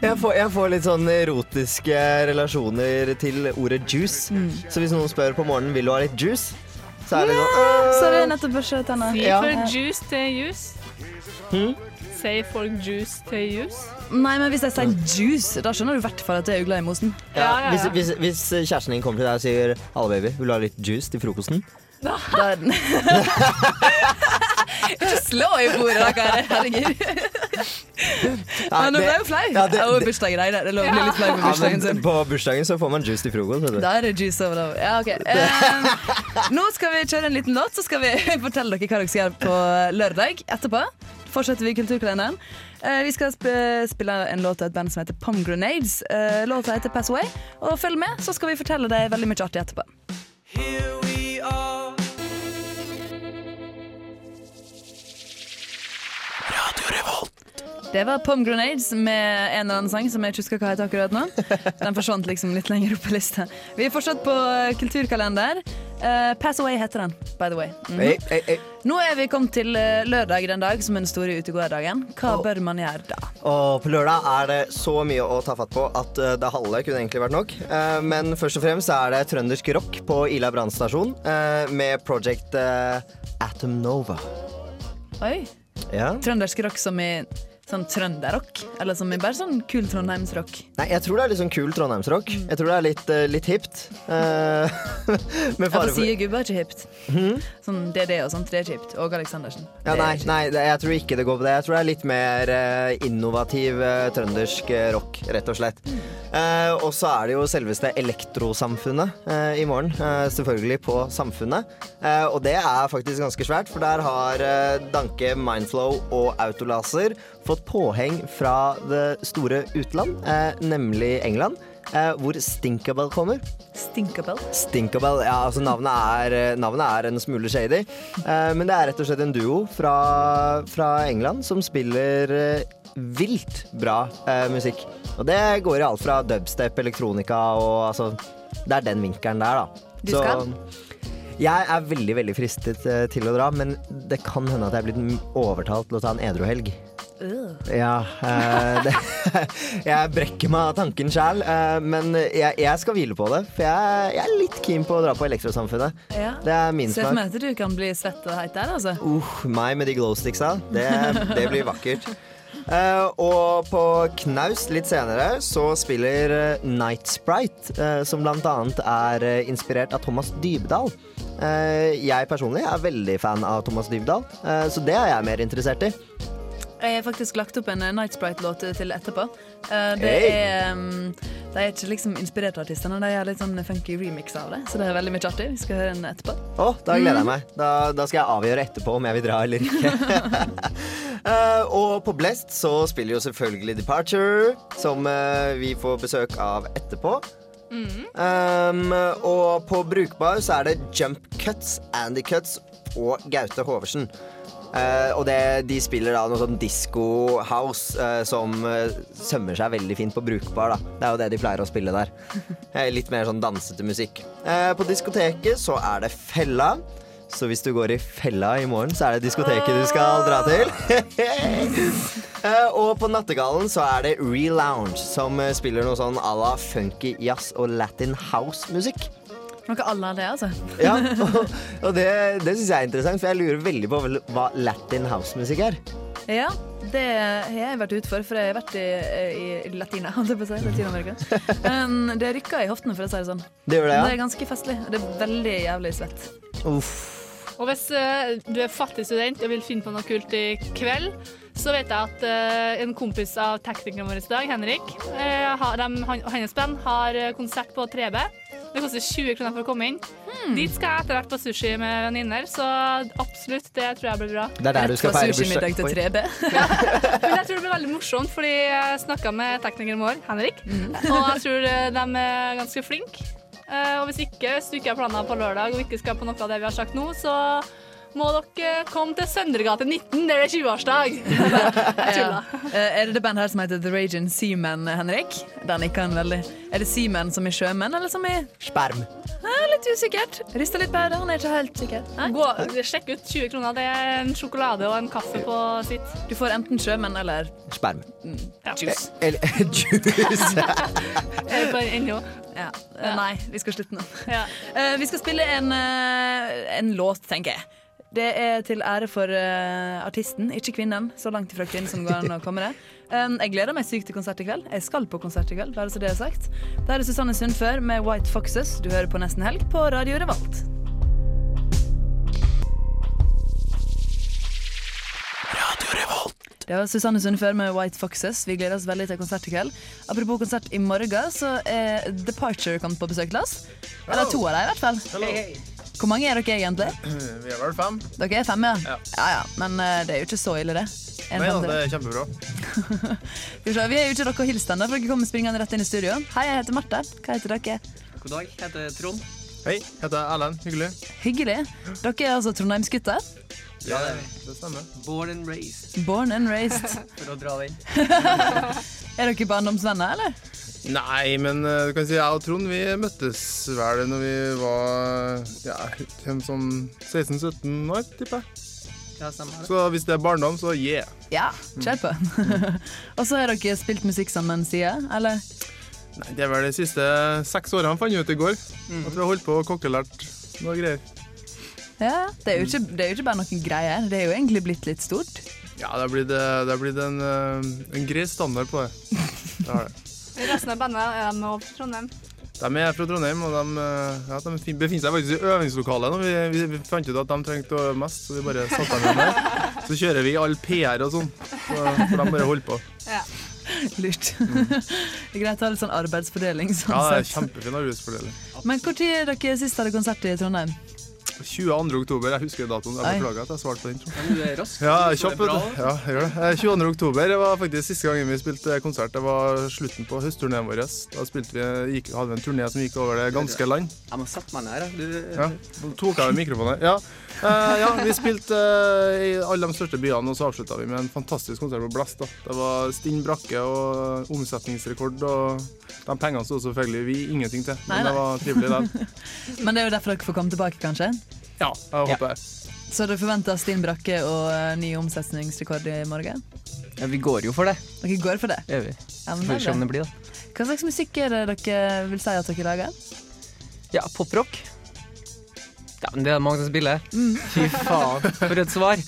jeg får, jeg får litt sånn erotiske relasjoner til ordet juice. Mm. Så hvis noen spør på morgenen vil du ha litt juice, så er det sånn Så det er nettopp børsa tenna. Si Ja. for juice til juice. Hmm? Sier folk juice til juice? Nei, men hvis jeg sier juice, da skjønner du i hvert fall at jeg er glad i mosen. Ja, Hvis, hvis, hvis kjæresten din kommer til deg og sier 'Halla, baby, vil du ha litt juice til frokosten?' Da er den Ikke slå i bordet, da, karer. Herregud. Ja, nå ble jeg jo flau. Ja, det- er jo bursdagen, nei, det er lov å bli litt flau på bursdagen men sin. på bursdagen så får man juice til frokost. Da er det juice over over. Ja, ok. um, nå skal vi kjøre en liten låt, så skal vi fortelle dere hva dere skal gjøre på lørdag etterpå. Fortsetter vi Kulturkalenderen. Eh, vi skal spille en låt av et band som heter Pom Grenades. låta heter Pass Away. Og følg med, så skal vi fortelle deg veldig mye artig etterpå. Det var Pomgrenades med en eller annen sang som jeg ikke husker hva heter akkurat nå. Den forsvant liksom litt lenger opp på lista. Vi er fortsatt på kulturkalender. Uh, Pass Away heter den, by the way. Mm. Hey, hey, hey. Nå er vi kommet til eh, lørdag den dag, som er den store utegåerdagen. Hva bør man gjøre da? Oh, på lørdag er det så mye å ta fatt på at eh, det halve kunne egentlig vært nok. Uh, Men først og fremst er det trøndersk rock på Ila brannstasjon uh, med Project Atom Nova. Oi. Ja. Trøndersk rock som i sånn trønderrock? Eller som er bare sånn kul trondheimsrock? Nei, jeg tror det er litt sånn kul trondheimsrock. Jeg tror det er litt, uh, litt hipt. Uh, med fare for sier gubber er ikke hipt. Mm. Sånn DD og sånt, det er ikke hipt. Åge Aleksandersen. Ja, nei, nei, det- jeg tror ikke det går på det. Jeg tror det er litt mer uh, innovativ trøndersk rock, rett og slett. Eh, og så er det jo selveste Elektrosamfunnet i morgen. selvfølgelig på Samfunnet. Og det er faktisk ganske svært, for der har Danke, Mindflow og Autolaser fått påheng fra det store utland, eh, nemlig England. Eh, hvor Stinkabell kommer. Stinkabell? Stinkabell, ja, altså navnet er, eh, navnet er en smule shady. Eh, men det er rett og slett en duo fra, fra England som spiller vilt bra eh, musikk. Og det går i alt fra dubstep, elektronika og altså Det er den vinkelen der, da. Du skal? jeg er veldig veldig fristet til å dra, men det kan hende at jeg er blitt overtalt til å ta en edruhelg. Ja, eh, det, jeg brekker meg av tanken sjæl, eh, men jeg, jeg skal hvile på det. For jeg, jeg er litt keen på å dra på Elektrosamfunnet. Ja. Det er min Se for meg at du kan bli svett og heit der, altså. Uh, meg med de glowsticksa. Det, det blir vakkert. Uh, og på Knaus litt senere så spiller Night Sprite, uh, som blant annet er inspirert av Thomas Dybdahl. Jeg personlig er veldig fan av Thomas Dybdahl, så det er jeg mer interessert i. Jeg har faktisk lagt opp en eh, Night Sprite-låt til etterpå. Eh, Det er um, De er ikke liksom inspirert av artistene, de har litt sånn funky remix av det. Så det er veldig mye artig. Vi skal høre den etterpå. Å, da gleder jeg meg. Da, da skal jeg avgjøre etterpå om jeg vil dra eller ikke. Uh, og på Blest så spiller jo selvfølgelig Departure, som uh, vi får besøk av etterpå. Mm. Um, og på Brukbar så er det Jump Cuts, Andy Cuts og Gaute Hoversen. Eh, og det, de spiller da noe sånn disco house uh, som uh, sømmer seg veldig fint på Brukbar. da Det er jo det de pleier å spille der. Litt mer sånn dansete musikk. På diskoteket så er det Fella. Så hvis du går i fella i morgen, så er det diskoteket du skal dra til. Og på Nattegallen så er det Relounge, som spiller noe sånn à la funky jazz og latin house-musikk. Noe alle det, altså. Ja, og, og det, det syns jeg er interessant, for jeg lurer veldig på hva latin house-musikk er. Ja, det har jeg vært ute for, for jeg har vært i, i Latina, holdt jeg på å si. Latinamerika. Um, det rykker i hoftene, for å si det sånn. Det gjør det, ja? Det er ganske festlig. Det er veldig jævlig svett. Uff. Og hvis uh, du er fattig student og vil finne på noe kult i kveld, så vet jeg at uh, en kompis av teknikeren vår i dag, Henrik, uh, har, de, han, og hans band har eh, konsert på 3B. Det koster 20 kroner for å komme inn. Dit skal jeg etter hvert på sushi med venninner, så absolutt, det tror jeg blir bra. Det er der du skal feire bursdag. til 3B. Men jeg tror det blir veldig morsomt, fordi jeg snakka med teknikeren vår, Henrik, og jeg tror eh, de er ganske flinke. Eh, Og hvis ikke, hvis du ikke har planer på lørdag og ikke skal på noe av det vi har sagt nå, så må dere komme til Søndregate 19, der det er 20-årsdag. Ja. Eh, Er det det bandet her som heter The Ragin Seamen, Henrik? Den ikke han veldig. Er det seamen som er sjømenn, eller som er Sperm. Eh, Litt usikkert. Rista litt på hodet, han er ikke helt sikker. Gå, sjekk ut 20 kroner. Det er en sjokolade og en kaffe på sitt. Du får enten sjømenn eller Sperm. Ja. juice. Eller juice. Er på ennå. Ja. Eh, Nei, vi skal slutte nå. Ja. Uh, vi skal spille en, uh, en låt, tenker jeg. Det er til ære for uh, artisten, ikke kvinnen. Så langt ifra kvinnen som går an å komme det. Um, jeg gleder meg sykt til konsert i kveld. Jeg skal på konsert i kveld. bare så det er sagt. Det er Susanne Sundfør med White Foxes. Du hører på Nesten Helg på Radio Revolt. Det var Susanne Sundfør med White Foxes. Vi gleder oss veldig til konsert i kveld. Apropos konsert i morgen, så er Departure kommet på besøk til oss. Eller to av dem, i hvert fall. Hvor mange er dere egentlig? Vi er vel fem. Dere er fem, ja? Ja. Ja, ja. Men uh, det er jo ikke så ille, det. En Nei ja, det er kjempebra. Vi er jo ikke dere hilst ennå, for dere kommer springende rett inn i studio. Hei, jeg heter Marte. Hva heter dere? God dag, jeg heter Trond. Hei, heter Erlend. Hyggelig. Hyggelig. Dere er altså trondheimsgutter. Ja, det det stemmer. Born and raised, Born and raised. for å dra den. er dere barndomsvenner, eller? Nei, men eh, du kan si jeg og Trond vi møttes vel når vi var ja, sånn 16-17 år, tipper jeg. Ja. Så hvis det er barndom, så yeah. Ja, kjør på. Og så har dere spilt musikk sammen siden, eller? Nei, Det er vel de siste seks årene, fant jeg ut i går. At vi har holdt på og kokkelært noe greier. Ja, det er, jo ikke, det er jo ikke bare noen greier. Det er jo egentlig blitt litt stort. Ja, det har blitt, det har blitt en, eh, en grei standard på det. Det har det. Resten av bandet er de fra Trondheim. De er fra Trondheim, og de, eh, ja, de befinner seg faktisk i øvingslokalet. nå. Vi, vi, vi fant ut at de trengte å øve mest, så vi bare satte dem der. Så kjører vi all PR og sånn, så får de bare holder på. Ja. Lurt. det er greit å ha litt sånn arbeidsfordeling. Sånn Ja, det er kjempefin arbeidsfordeling. Men når dere sist hadde konsert i Trondheim? 22. oktober, jeg husker datoen. Jeg beklager at jeg svarte på den. du er rask. Ja, kjapp, bra, vet du. Ja, jeg gjør det. Eh, 22. oktober var faktisk siste gangen vi spilte konsert. Det var slutten på høstturneen vår. Da vi, gikk, hadde vi en turné som gikk over det ganske land. Jeg må sette meg ned da. Du, Ja, tok jeg av mikrofonen. Ja. Eh, ja, vi spilte eh, i alle de største byene, og så avslutta vi med en fantastisk konsert på Blast. da. Det var stinn brakke og omsetningsrekord, og de pengene sto selvfølgelig vi ingenting til. Nei, Men det var trivelig det. Men det er jo derfor dere får komme tilbake, kanskje? Ja, jeg håper det. Så dere forventer din Brakke og eh, ny omsetningsrekord i morgen? Ja, vi går jo for det. Dere går for det? Det gjør vi. Ja, men Får det se om det blir, da. Hva slags musikk er det dere vil si at dere lager? Ja, poprock. Ja, men det er det mange som spiller. Mm. Fy faen, for et svar.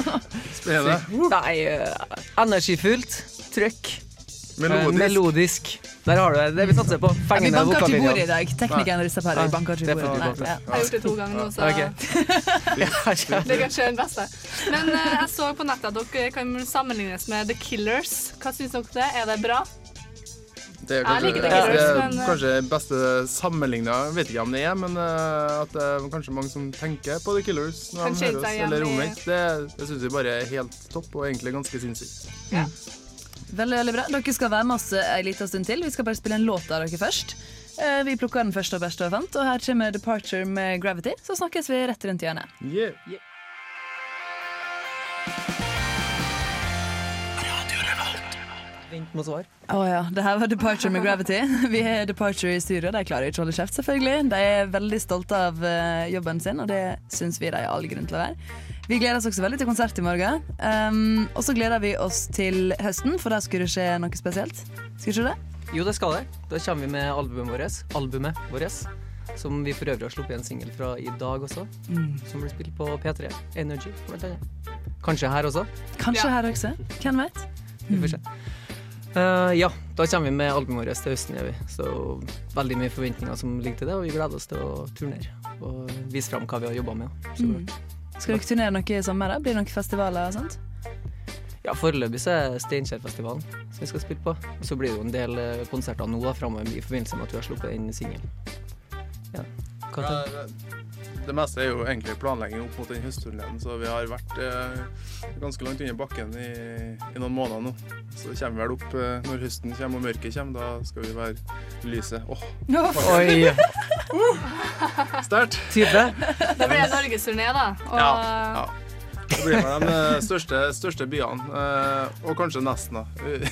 Spennende. Nei, eh, energifullt. Trøkk. Melodisk. Eh, melodisk. Der har du det. Det vi satser på. Ja, vi banker ikke bordet i dag. Teknikeren rister på. Banker ikke bordet. ja. Jeg har gjort det to ganger nå, så okay. det er kanskje den beste. Men uh, jeg så på nettet at dere kan sammenlignes med The Killers. Hva syns dere det? Er det bra? Det er Jeg kanskje, liker Killers, det er men, eh, kanskje beste sammenligna Vet ikke om det er, men uh, at det er kanskje mange som tenker på The Killers når de hører oss, eller omvendt. Det, det syns vi bare er helt topp, og egentlig ganske sinnssykt. Veldig, veldig bra. Dere skal være med oss en liten stund til. Vi skal bare spille en låt av dere først. Eh, Vi plukka den første og beste og fant, og her kommer Departure med Gravity. Så snakkes vi rett rundt hjørnet. Yeah. Vent med svar. Å ja, det her var Departure med Gravity. Vi har Departure i studio. De klarer ikke å holde kjeft, selvfølgelig. De er veldig stolte av eh, jobben sin, og det syns vi de har all grunn til å være. Vi gleder oss også veldig til konsert i morgen. Um, og så gleder vi oss til høsten, for da skulle det skje noe spesielt. Skal ikke det? Jo, det skal det. Da kommer vi med albumet vårt. Albumet vårt. Som vi for øvrig har sluppet en singel fra i dag også. Mm. Som blir spilt på P3. Energy, blant annet. Kanskje her også. Kanskje her også. Hvem vet? Vi får se. Uh, ja, da kommer vi med albumet vårt til høsten, gjør vi. Så veldig mye forventninger som ligger til det, og vi gleder oss til å turnere. Og vise fram hva vi har jobba med. Så Mm. Skal dere turnere noe i sommer? da? Blir det noen festivaler og sånt? Ja, Foreløpig så er Steinkjerfestivalen som vi skal spille på. Og så blir det jo en del eh, konserter nå da framover i forbindelse med at vi har sluppet den singelen. Ja. Hva tenker det- det meste er jo egentlig planlegging opp mot den høstturneen, så vi har vært eh, ganske langt under bakken i, i noen måneder nå. Så kommer vel opp eh, når høsten kommer og mørket kommer, da skal vi være lyset. Åh! Oi. Sterkt! Tydelig. Det blir norgesturné, da. Og Ja, ja. Det blir med de eh, største, største byene, eh, og kanskje nesten, da.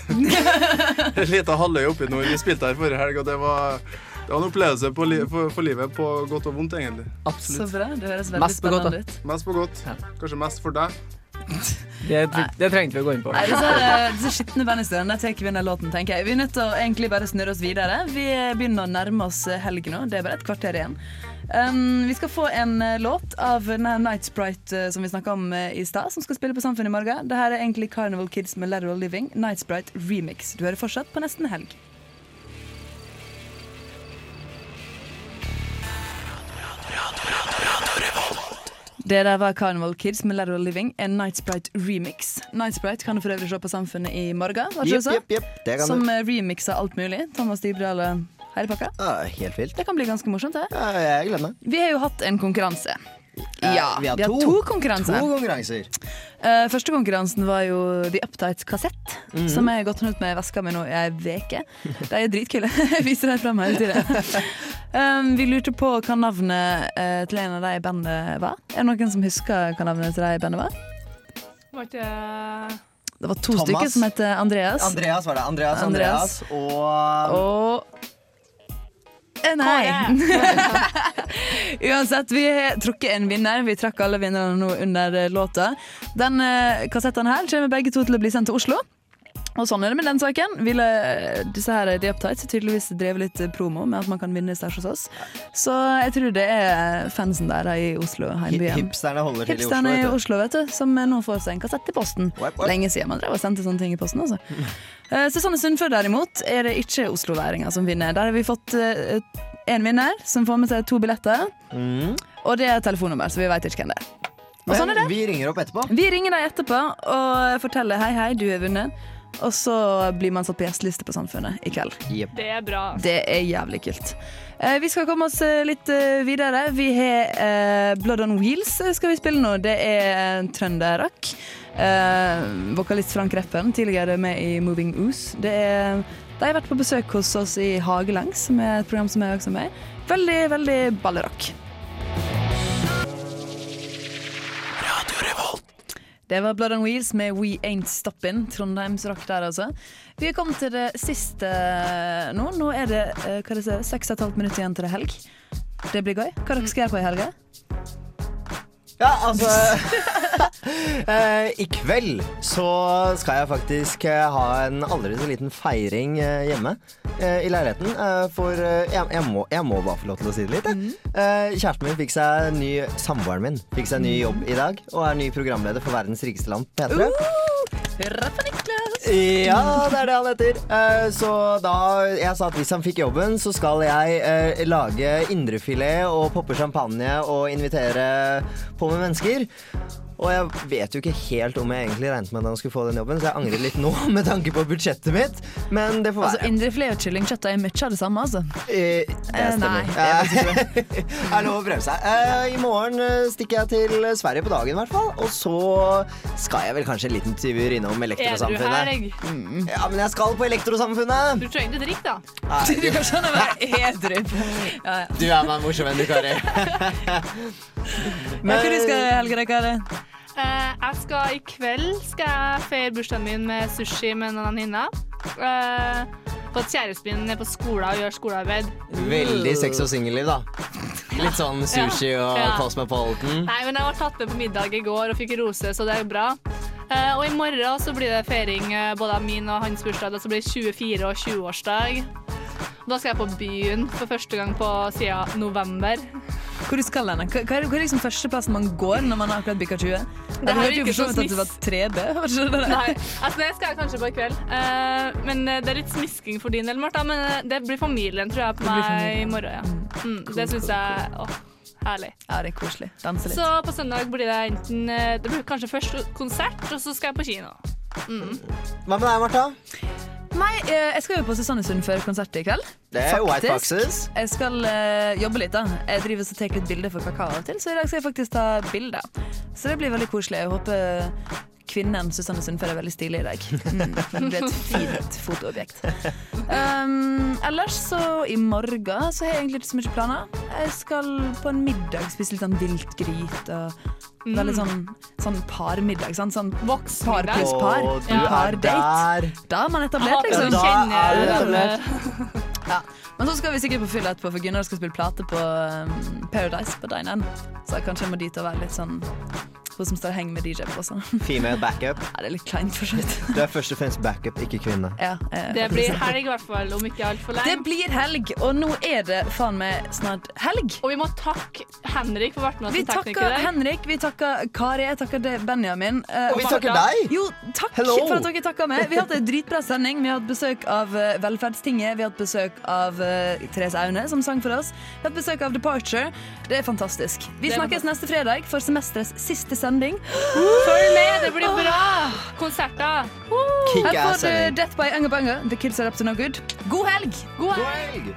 En liten halvøy oppi nord. Vi spilte her forrige helg, og det var, det var en opplevelse på li for, for livet, på godt og vondt, egentlig. Så bra. Det høres veldig Mest spennende ut. Mest på godt. Kanskje mest for deg. Det, det trengte vi å gå inn på. Nei, disse, disse skitne bandhistoriene tar vi denne låten, tenker jeg. Vi er nødt til å egentlig bare snurre oss videre. Vi begynner å nærme oss helg nå. Det er bare et kvarter igjen. Um, vi skal få en eh, låt av Night Sprite eh, som vi snakka om eh, i stad, som skal spille på Samfunnet i morgen. Dette er egentlig Carnival Kids med Lateral Living. Night Sprite remix. Du hører fortsatt på Nesten Helg. Det der var Carnival Kids med Lateral Living, en Night Sprite remix. Night Sprite kan du for øvrig se på Samfunnet i morgen. yep, yep. kan Som eh, remixer alt mulig. Thomas Dybdahl og hele pakka. Ja, helt vilt. Det kan bli ganske morsomt. det. Ja, jeg gleder meg. Vi har jo hatt en konkurranse. Eh, Ja, vi har vi har to. to konkurranser. To konkurranser. Uh, første konkurransen var jo The Uptight kassett, Mhm. som jeg har gått rundt med i veska mi nå i ei uke. De er dritkule. Jeg viser dem fram hele tida. Um, vi lurte på hva navnet uh, til en av de i bandet var. Er det noen som husker hva navnet til de i bandet var? Var ikke Det var to Thomas. stykker som het Andreas. Andreas var det. Andreas, Andreas. Andreas og Og Nei. Uansett, vi har trukket en vinner. Vi trakk alle vinnerne nå under eh, låta. Den eh, kassetten her kommer begge to til å bli sendt til Oslo. Og sånn er det med den saken. Ville disse her The Uptights tydeligvis drevet litt promo med at man kan vinne stæsj hos oss. Så jeg tror det er fansen der i Oslo, heimbyen. Hipsterne holder til i Oslo. Hipsterne i vet du. Oslo, vet du, som nå får seg en kassett i posten. Lenge siden man drev og sendte sånne ting i posten. Altså. Eh, Susanne Sundfør derimot er det ikke osloværinger som vinner. Der har vi fått én vinner som får med seg to billetter. Mm. Og det er telefonnummer, så vi veit ikke hvem det er. Og sånn er det. Vi ringer opp etterpå. Vi ringer deg etterpå og forteller hei, hei, du har vunnet. Og så blir man satt på gjesteliste på Samfunnet i kveld. Det er bra. Det er jævlig kult. Eh, vi skal komme oss eh, litt eh, videre. Vi har eh, Blood on Wheels skal vi spille nå. Det er trønderrock. Eh, vokalist Frank Reppen, tidligere med i Moving Ooze. Det er, de har vært på besøk hos oss i Hagelangs, som er et program som jeg også er med i. Veldig, veldig ballerock. Det var Blood on Wheels med We Ain't Stoppin'. Trondheimsrock der, altså. Vi er kommet til det siste nå. Nå er det eh, hva det seks og et halvt igjen til det er helg. Det blir gøy. Hva dere skal gjøre på i helga? Ja, altså eh, I kveld så skal jeg faktisk eh, ha en aldri så liten feiring eh, hjemme i leiligheten. For jeg, jeg, må, jeg må bare få lov til å si det litt. Eh, kjæresten min fikk seg ny Samboeren min fikk seg ny jobb i dag og er ny programleder for Verdens rikeste land, P3. Hurra for Niklas! Ja, det er det han heter. Eh, så da jeg sa at hvis han fikk jobben, så skal jeg eh, lage indrefilet og poppe champagne og invitere på med mennesker. Og jeg vet jo ikke helt om jeg egentlig regnet med at han skulle få den jobben, så jeg angrer litt nå med tanke på budsjettet mitt. Men det får Altså, være. Indrefilet og kyllingkjøtt er mye av det samme, altså. Eh, det Eh, stemmer. nei, det er er lov å prøve seg. Eh, I morgen eh, stikker jeg til Sverige på dagen, i hvert fall. Og så skal jeg vel kanskje en liten tur innom Elektrosamfunnet. Edru Mm. Ja, men jeg skal på Elektrosamfunnet! Du trenger ikke drikke, da. Nei, Du kan skjønne Er edru. Ja, ja. Du er meg morsom enn du, Kari. Men hva du skal i helga, Kari? Eh, jeg skal I kveld skal jeg feire bursdagen min med sushi med en venninne. Uh, på at kjæresten min er på skolen og gjør skolearbeid. Veldig sex og singelliv, da. Litt sånn sushi og Ja. Cosmopolitan. Nei, men jeg var tatt med på middag i går og fikk rose, så det er bra. Uh, og i morgen så blir det feiring eh, både av min og hans bursdag. Det blir 24- og 20-årsdag. Da skal jeg på byen for første gang på siden november. Hvor du skal hen? Hva hva er, hva er liksom førsteplassen man går når man har akkurat bikka 20? Det her virker så at det var 3B. var det det? Nei, altså det skal jeg kanskje på i kveld. Uh, men eh, det er litt smisking for din del, Martha. Men eh, det blir familien, tror jeg, på meg i morgen. Ja. Mm, det syns jeg åh, herlig. Ja, det er koselig. Danse litt. Så på søndag blir det enten Det blir kanskje først konsert, og så skal jeg på kino. Mm. Hva med deg, Martha? Nei, eh, jeg skal jo på Susannesund før konsert i kveld. Det er White Boxes. Jeg skal uh, jobbe litt, da. Jeg driver og tar litt bilder for kakao av og til, så i dag skal jeg faktisk ta bilder. Så det blir veldig koselig. Jeg håper kvinnen Susanne Sundfør er veldig stilig i dag. Mm, det blir et fint fotoobjekt. Um, ellers så i morgen så har jeg egentlig ikke så mye planer. Jeg skal på en middag, spise litt sånn viltgryt og veldig sånn, sånn parmiddag. Sånn, sånn par pluss par. Å, du par er pardate. Da er man etablert, Ja, liksom. da er du etablert. Ja. Men så skal vi sikkert på fylla etterpå, for Gunnar skal spille plate på um, Paradise på Dine N. Så kanskje jeg må dit og være litt sånn hun som står og henger med DJ på. Sånn. Female backup. Ja, det er litt kleint, for så vidt. Du er først og fremst backup, ikke kvinne. Ja, eh, Det blir helg i hvert fall, om ikke altfor lenge. Det blir helg, og nå er det faen meg snart helg. Og vi må takke Henrik for å ha vært med oss som tekniker takker i dag. Henrik, vi takker Kari, jeg takker Benjamin. eh, Og vi takker deg. Jo, takk Hello. for at dere takka meg. Vi har hatt en dritbra sending. Vi har hatt besøk av eh, Velferdstinget. Vi har hatt besøk av uh, Therese Aune, som sang for oss. Vi har hatt besøk av Departure. Det er fantastisk. Vi Det snakkes neste fredag for semesterets siste sending. Følg med, det blir bra! Konserter. Her får du Death by Unger Bunger. The Kids Are Up To No Good. God helg! God helg!